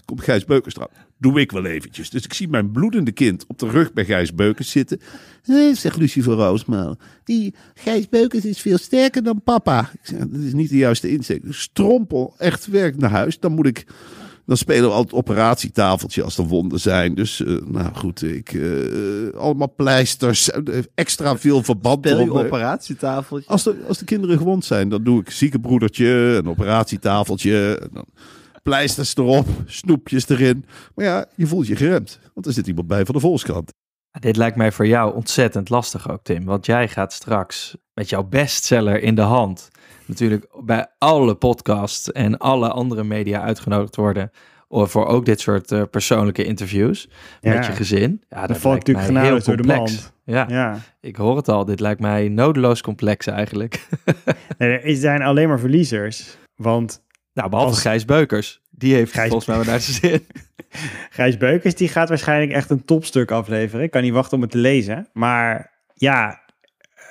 Komt Gijs Beukers eraan. Doe ik wel eventjes. Dus ik zie mijn bloedende kind op de rug bij Gijs Beukers zitten. Eh, zegt Lucie van Roosmalen. Die Gijs Beukers is veel sterker dan papa. Ik zeg, dat is niet de juiste insteek. Dus strompel echt werk naar huis. Dan moet ik... Dan spelen we altijd operatietafeltje als er wonden zijn. Dus eh, nou goed, ik, eh, allemaal pleisters, eh, extra veel verband. Speel je operatietafeltje? Als de, als de kinderen gewond zijn, dan doe ik ziekenbroedertje, een operatietafeltje, en dan pleisters erop, snoepjes erin. Maar ja, je voelt je geremd, want er zit iemand bij van de Volkskrant. Dit lijkt mij voor jou ontzettend lastig ook, Tim. Want jij gaat straks met jouw bestseller in de hand natuurlijk bij alle podcasts en alle andere media uitgenodigd worden of voor ook dit soort eh, persoonlijke interviews Ja. met je gezin. Ja, Dat dat valt lijkt natuurlijk mij heel genadig door de mand. Ja, Ja. ik hoor het al. Dit lijkt mij nodeloos complex eigenlijk. [LAUGHS] Nee, er zijn alleen maar verliezers. Want nou, behalve Als- Gijs Beukers. Die heeft Gijs- volgens mij wel naar zijn zin. [LAUGHS] Gijs Beukers die gaat waarschijnlijk echt een topstuk afleveren. Ik kan niet wachten om het te lezen. Maar ja,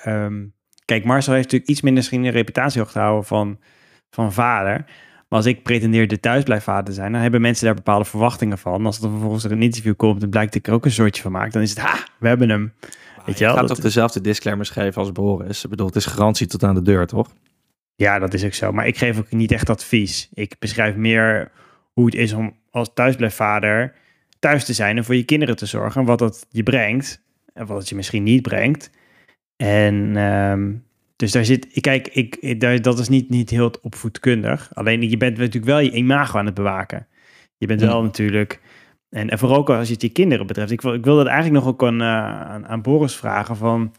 ehm, kijk, Marcel heeft natuurlijk iets minder misschien een reputatie hoog te houden van, van vader. Maar als ik pretendeer de thuisblijfvader te zijn, dan hebben mensen daar bepaalde verwachtingen van. Als er vervolgens er een interview komt en blijkt dat ik er ook een soortje van maak, dan is het, ha, we hebben hem. Weet je Je gaat Dat- toch dezelfde disclaimers geven als Boris? Ik bedoel, het is garantie tot aan de deur, toch? Ja, dat is ook zo. Maar ik geef ook niet echt advies. Ik beschrijf meer hoe het is om als thuisblijfvader thuis te zijn en voor je kinderen te zorgen. En wat dat je brengt en wat het je misschien niet brengt. En ehm, dus daar zit, ik kijk, ik, ik- daar, dat is niet, niet heel opvoedkundig. Alleen je bent natuurlijk wel je imago aan het bewaken. Je bent wel natuurlijk, en, en vooral ook als je het je kinderen betreft. Ik wil, ik wil dat eigenlijk nog ook aan, eh, aan, aan Boris vragen van...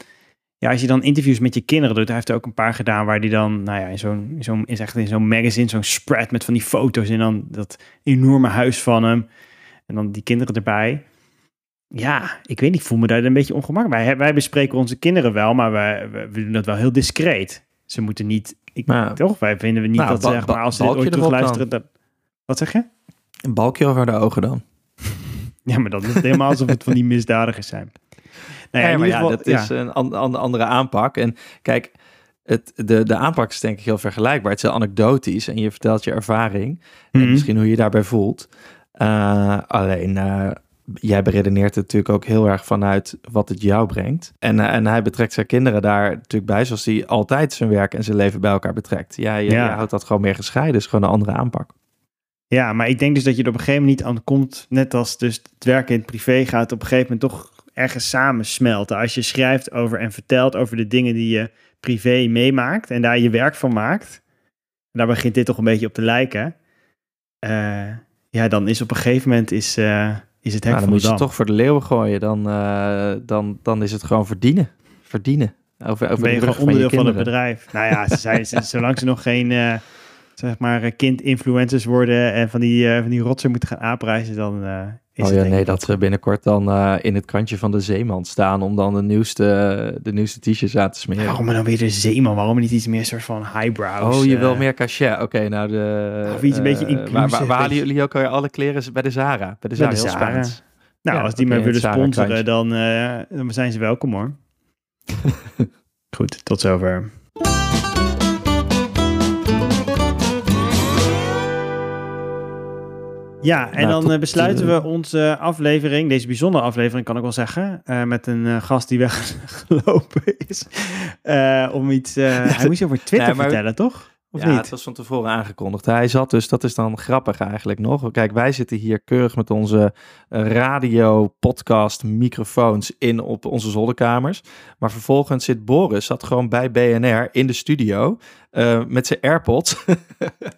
Ja, als je dan interviews met je kinderen doet, hij heeft er ook een paar gedaan waar die dan, nou ja, in zo'n, zo'n, is echt in zo'n magazine, zo'n spread met van die foto's en dan dat enorme huis van hem en dan die kinderen erbij. Ja, ik weet niet, ik voel me daar een beetje ongemakkelijk bij. Wij bespreken onze kinderen wel, maar wij, wij- we doen dat wel heel discreet. Ze moeten niet, ik, Maar- toch? Wij vinden we niet Nou, dat, zeg maar, als ze dit ooit terugluisteren, dat... Wat zeg je? Een balkje over de ogen dan. [LAUGHS] Ja, maar dat is helemaal alsof het van die misdadigers zijn. Nou Nee, maar ja, geval- dat is een an- an- andere aanpak. En kijk, het, de, de aanpak is denk ik heel vergelijkbaar. Het is heel anekdotisch en je vertelt je ervaring. Mhm. En misschien hoe je je daarbij voelt. Eh, alleen, eh, jij beredeneert het natuurlijk ook heel erg vanuit wat het jou brengt. En, eh, en hij betrekt zijn kinderen daar natuurlijk bij, zoals hij altijd zijn werk en zijn leven bij elkaar betrekt. Ja, je, Ja. je houdt dat gewoon meer gescheiden. is gewoon een andere aanpak. Ja, maar ik denk dus dat je er op een gegeven moment niet aan komt, net als dus het werken in het privé gaat op een gegeven moment toch ergens samensmelten. Als je schrijft over en vertelt over de dingen die je privé meemaakt en daar je werk van maakt, en daar begint dit toch een beetje op te lijken. eh, ja, dan is op een gegeven moment is, eh, is het hek Nou, dan moet je het toch voor de leeuwen gooien. Dan, eh, dan, dan is het gewoon verdienen. Verdienen. Over, over ben je gewoon onderdeel van het bedrijf. Nou ja, ze zijn, ze- zolang ze nog geen zeg maar kind-influencers worden en van die, van die rotsen moeten gaan aanprijzen, dan is Oh ja, nee, dat ze binnenkort dan eh, in het kantje van de zeeman staan om dan de nieuwste, de nieuwste t-shirts aan te smeren. Waarom dan weer de zeeman? Waarom niet iets meer soort van highbrows? Oh, je eh, wil meer cachet. Oké, nou de... Of iets een beetje eh, inclusief, Waar, waar, waar halen jullie ook alweer alle kleren? Bij de Zara. Bij de Bij Zara, de heel Zara. spannend. Nou, Ja, als die mij willen sponsoren, krantje. dan, eh, dan zijn ze welkom hoor. [LAUGHS] Goed, tot zover. Ja, en Nou, dan eh, besluiten we onze aflevering, deze bijzondere aflevering kan ik wel zeggen, eh, met een eh, gast die weggelopen [LAUGHS] is. Om iets, [LAUGHS] hij moest over Twitter Nee, maar- vertellen, toch? Of ja, niet? het was van tevoren aangekondigd. Hij zat dus, dat is dan grappig eigenlijk nog. Kijk, wij zitten hier keurig met onze eh, radio, podcast, microfoons in op onze zolderkamers. Maar vervolgens zit Boris, zat gewoon bij BNR in de studio eh, met zijn AirPods. [LAUGHS]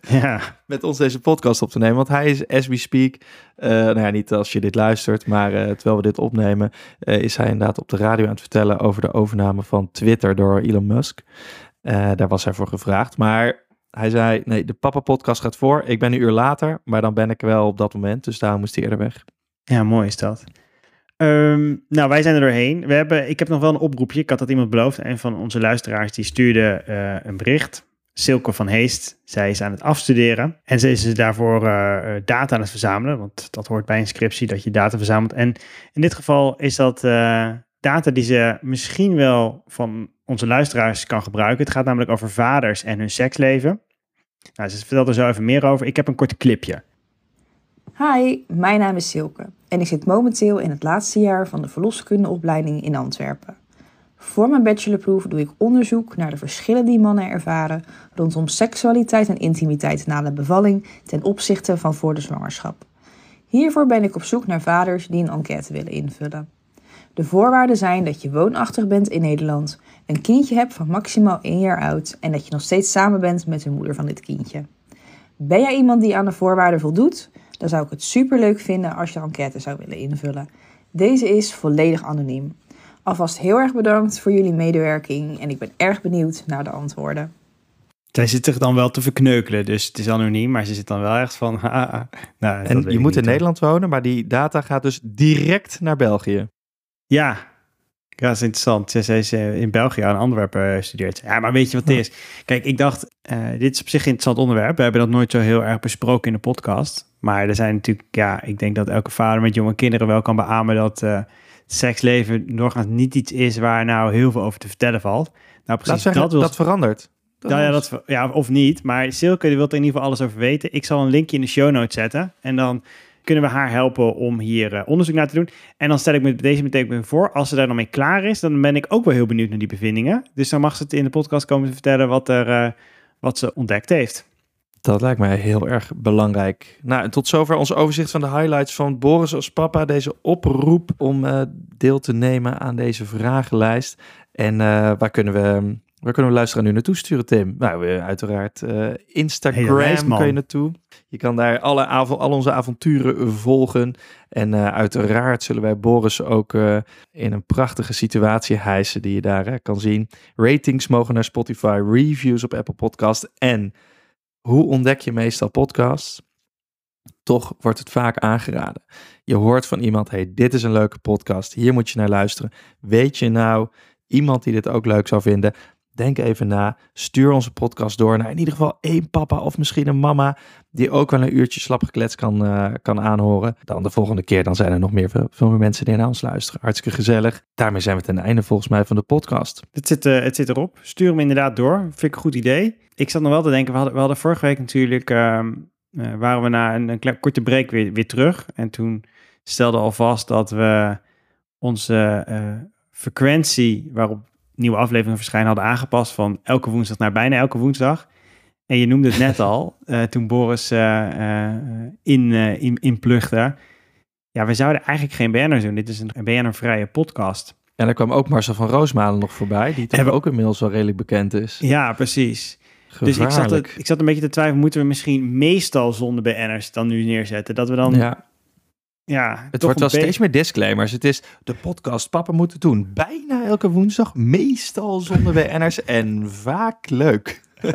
Ja, met ons deze podcast op te nemen. Want hij is, as we speak, eh, nou ja, niet als je dit luistert, maar terwijl we dit opnemen, is hij inderdaad op de radio aan het vertellen over de overname van Twitter door Elon Musk. Daar was hij voor gevraagd. Maar hij zei, nee, de papa-podcast gaat voor. Ik ben een uur later, maar dan ben ik wel op dat moment. Dus daarom moest hij eerder weg. Ja, mooi is dat. Ehm, nou, wij zijn er doorheen. We hebben, ik heb nog wel een oproepje. Ik had dat iemand beloofd. Een van onze luisteraars die stuurde eh, een bericht. Silke van Heest. Zij is aan het afstuderen. En ze is dus daarvoor eh, eh, data aan het verzamelen. Want dat hoort bij een scriptie dat je data verzamelt. En in dit geval is dat data die ze misschien wel van onze luisteraars kan gebruiken. Het gaat namelijk over vaders en hun seksleven. Nou, ze vertelt er zo even meer over. Ik heb een kort clipje. Hi, mijn naam is Silke en ik zit momenteel in het laatste jaar van de verloskundeopleiding in Antwerpen. Voor mijn bachelorproef doe ik onderzoek naar de verschillen die mannen ervaren rondom seksualiteit en intimiteit na de bevalling ten opzichte van voor de zwangerschap. Hiervoor ben ik op zoek naar vaders die een enquête willen invullen. De voorwaarden zijn dat je woonachtig bent in Nederland, een kindje hebt van maximaal 1 jaar oud en dat je nog steeds samen bent met de moeder van dit kindje. Ben jij iemand die aan de voorwaarden voldoet? Dan zou ik het superleuk vinden als je de enquête zou willen invullen. Deze is volledig anoniem. Alvast heel erg bedankt voor jullie medewerking en ik ben erg benieuwd naar de antwoorden. Zij zit zich dan wel te verkneukelen, dus het is anoniem, maar ze zit dan wel echt van... haha. [LAUGHS] nou, dat En weet je moet in. Nederland wonen, maar die data gaat dus direct naar België. Ja. Ja, dat is interessant. Zij zij is in België aan Antwerpen eh, studeert. Ja, maar weet je wat het is? Kijk, ik dacht, eh, dit is op zich een interessant onderwerp. We hebben dat nooit zo heel erg besproken in de podcast. Maar er zijn natuurlijk, ja, ik denk dat elke vader met jonge kinderen wel kan beamen dat het seksleven doorgaans niet iets is waar nou heel veel over te vertellen valt. Nou, precies zeggen, dat dat, wil... verandert. Nou ja, dat, ja, of niet. Maar Silke die wil er in ieder geval alles over weten. Ik zal een linkje in de show notes zetten. En dan kunnen we haar helpen om hier eh, onderzoek naar te doen. En dan stel ik me deze meteen voor, als ze daar dan mee klaar is, dan ben ik ook wel heel benieuwd naar die bevindingen. Dus dan mag ze het in de podcast komen vertellen wat, er, eh, wat ze ontdekt heeft. Dat lijkt mij heel erg belangrijk. Nou, en tot zover ons overzicht van de highlights van Boris als papa. Deze oproep om uh, deel te nemen aan deze vragenlijst. En waar kunnen we Waar kunnen we luisteren nu naartoe sturen, Tim? Nou, uiteraard uh, Instagram kun je naartoe. Je kan daar alle al onze avonturen volgen. En uh, uiteraard zullen wij Boris ook uh, in een prachtige situatie hijsen die je daar kan zien. Ratings mogen naar Spotify, reviews op Apple Podcast. En hoe ontdek je meestal podcasts? Toch wordt het vaak aangeraden. Je hoort van iemand, hey, dit is een leuke podcast, hier moet je naar luisteren. Weet je nou iemand die dit ook leuk zou vinden? Denk even na. Stuur onze podcast door naar in ieder geval één papa of misschien een mama. Die ook wel een uurtje slap gekletst kan, uh, kan aanhoren. Dan de volgende keer dan zijn er nog meer, veel meer mensen die naar ons luisteren. Hartstikke gezellig. Daarmee zijn we ten einde volgens mij van de podcast. Het zit, uh, het zit erop. Stuur hem inderdaad door. Vind ik een goed idee. Ik zat nog wel te denken. We hadden, we hadden vorige week natuurlijk. Uh, waren we na een, een korte break weer, weer terug. En toen stelde al vast dat we onze frequentie waarop nieuwe afleveringen verschijnen hadden aangepast van elke woensdag naar bijna elke woensdag. En je noemde het net [LAUGHS] al, uh, toen Boris uh, in, in, inplugde. Ja, we zouden eigenlijk geen BN'ers doen. Dit is een BN'er-vrije podcast. En er kwam ook Marcel van Roosmalen nog voorbij, die toch Hebben... ook inmiddels wel redelijk bekend is. Ja, precies. Dus ik zat, het, ik zat een beetje te twijfelen, moeten we misschien meestal zonder BN'ers dan nu neerzetten? Dat we dan ja. Ja, het wordt wel steeds meer disclaimers. Het is de podcast Papa moeten doen. Bijna elke woensdag, meestal zonder [LAUGHS] BN'ers en vaak leuk. [LAUGHS]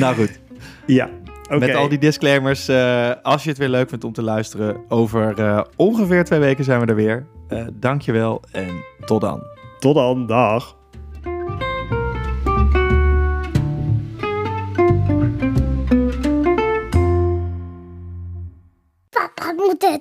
nou goed. Ja, okay. Met al die disclaimers, uh, als je het weer leuk vindt om te luisteren, over uh, ongeveer twee weken zijn we er weer. Uh, dankjewel en tot dan. Tot dan, dag. Mau 的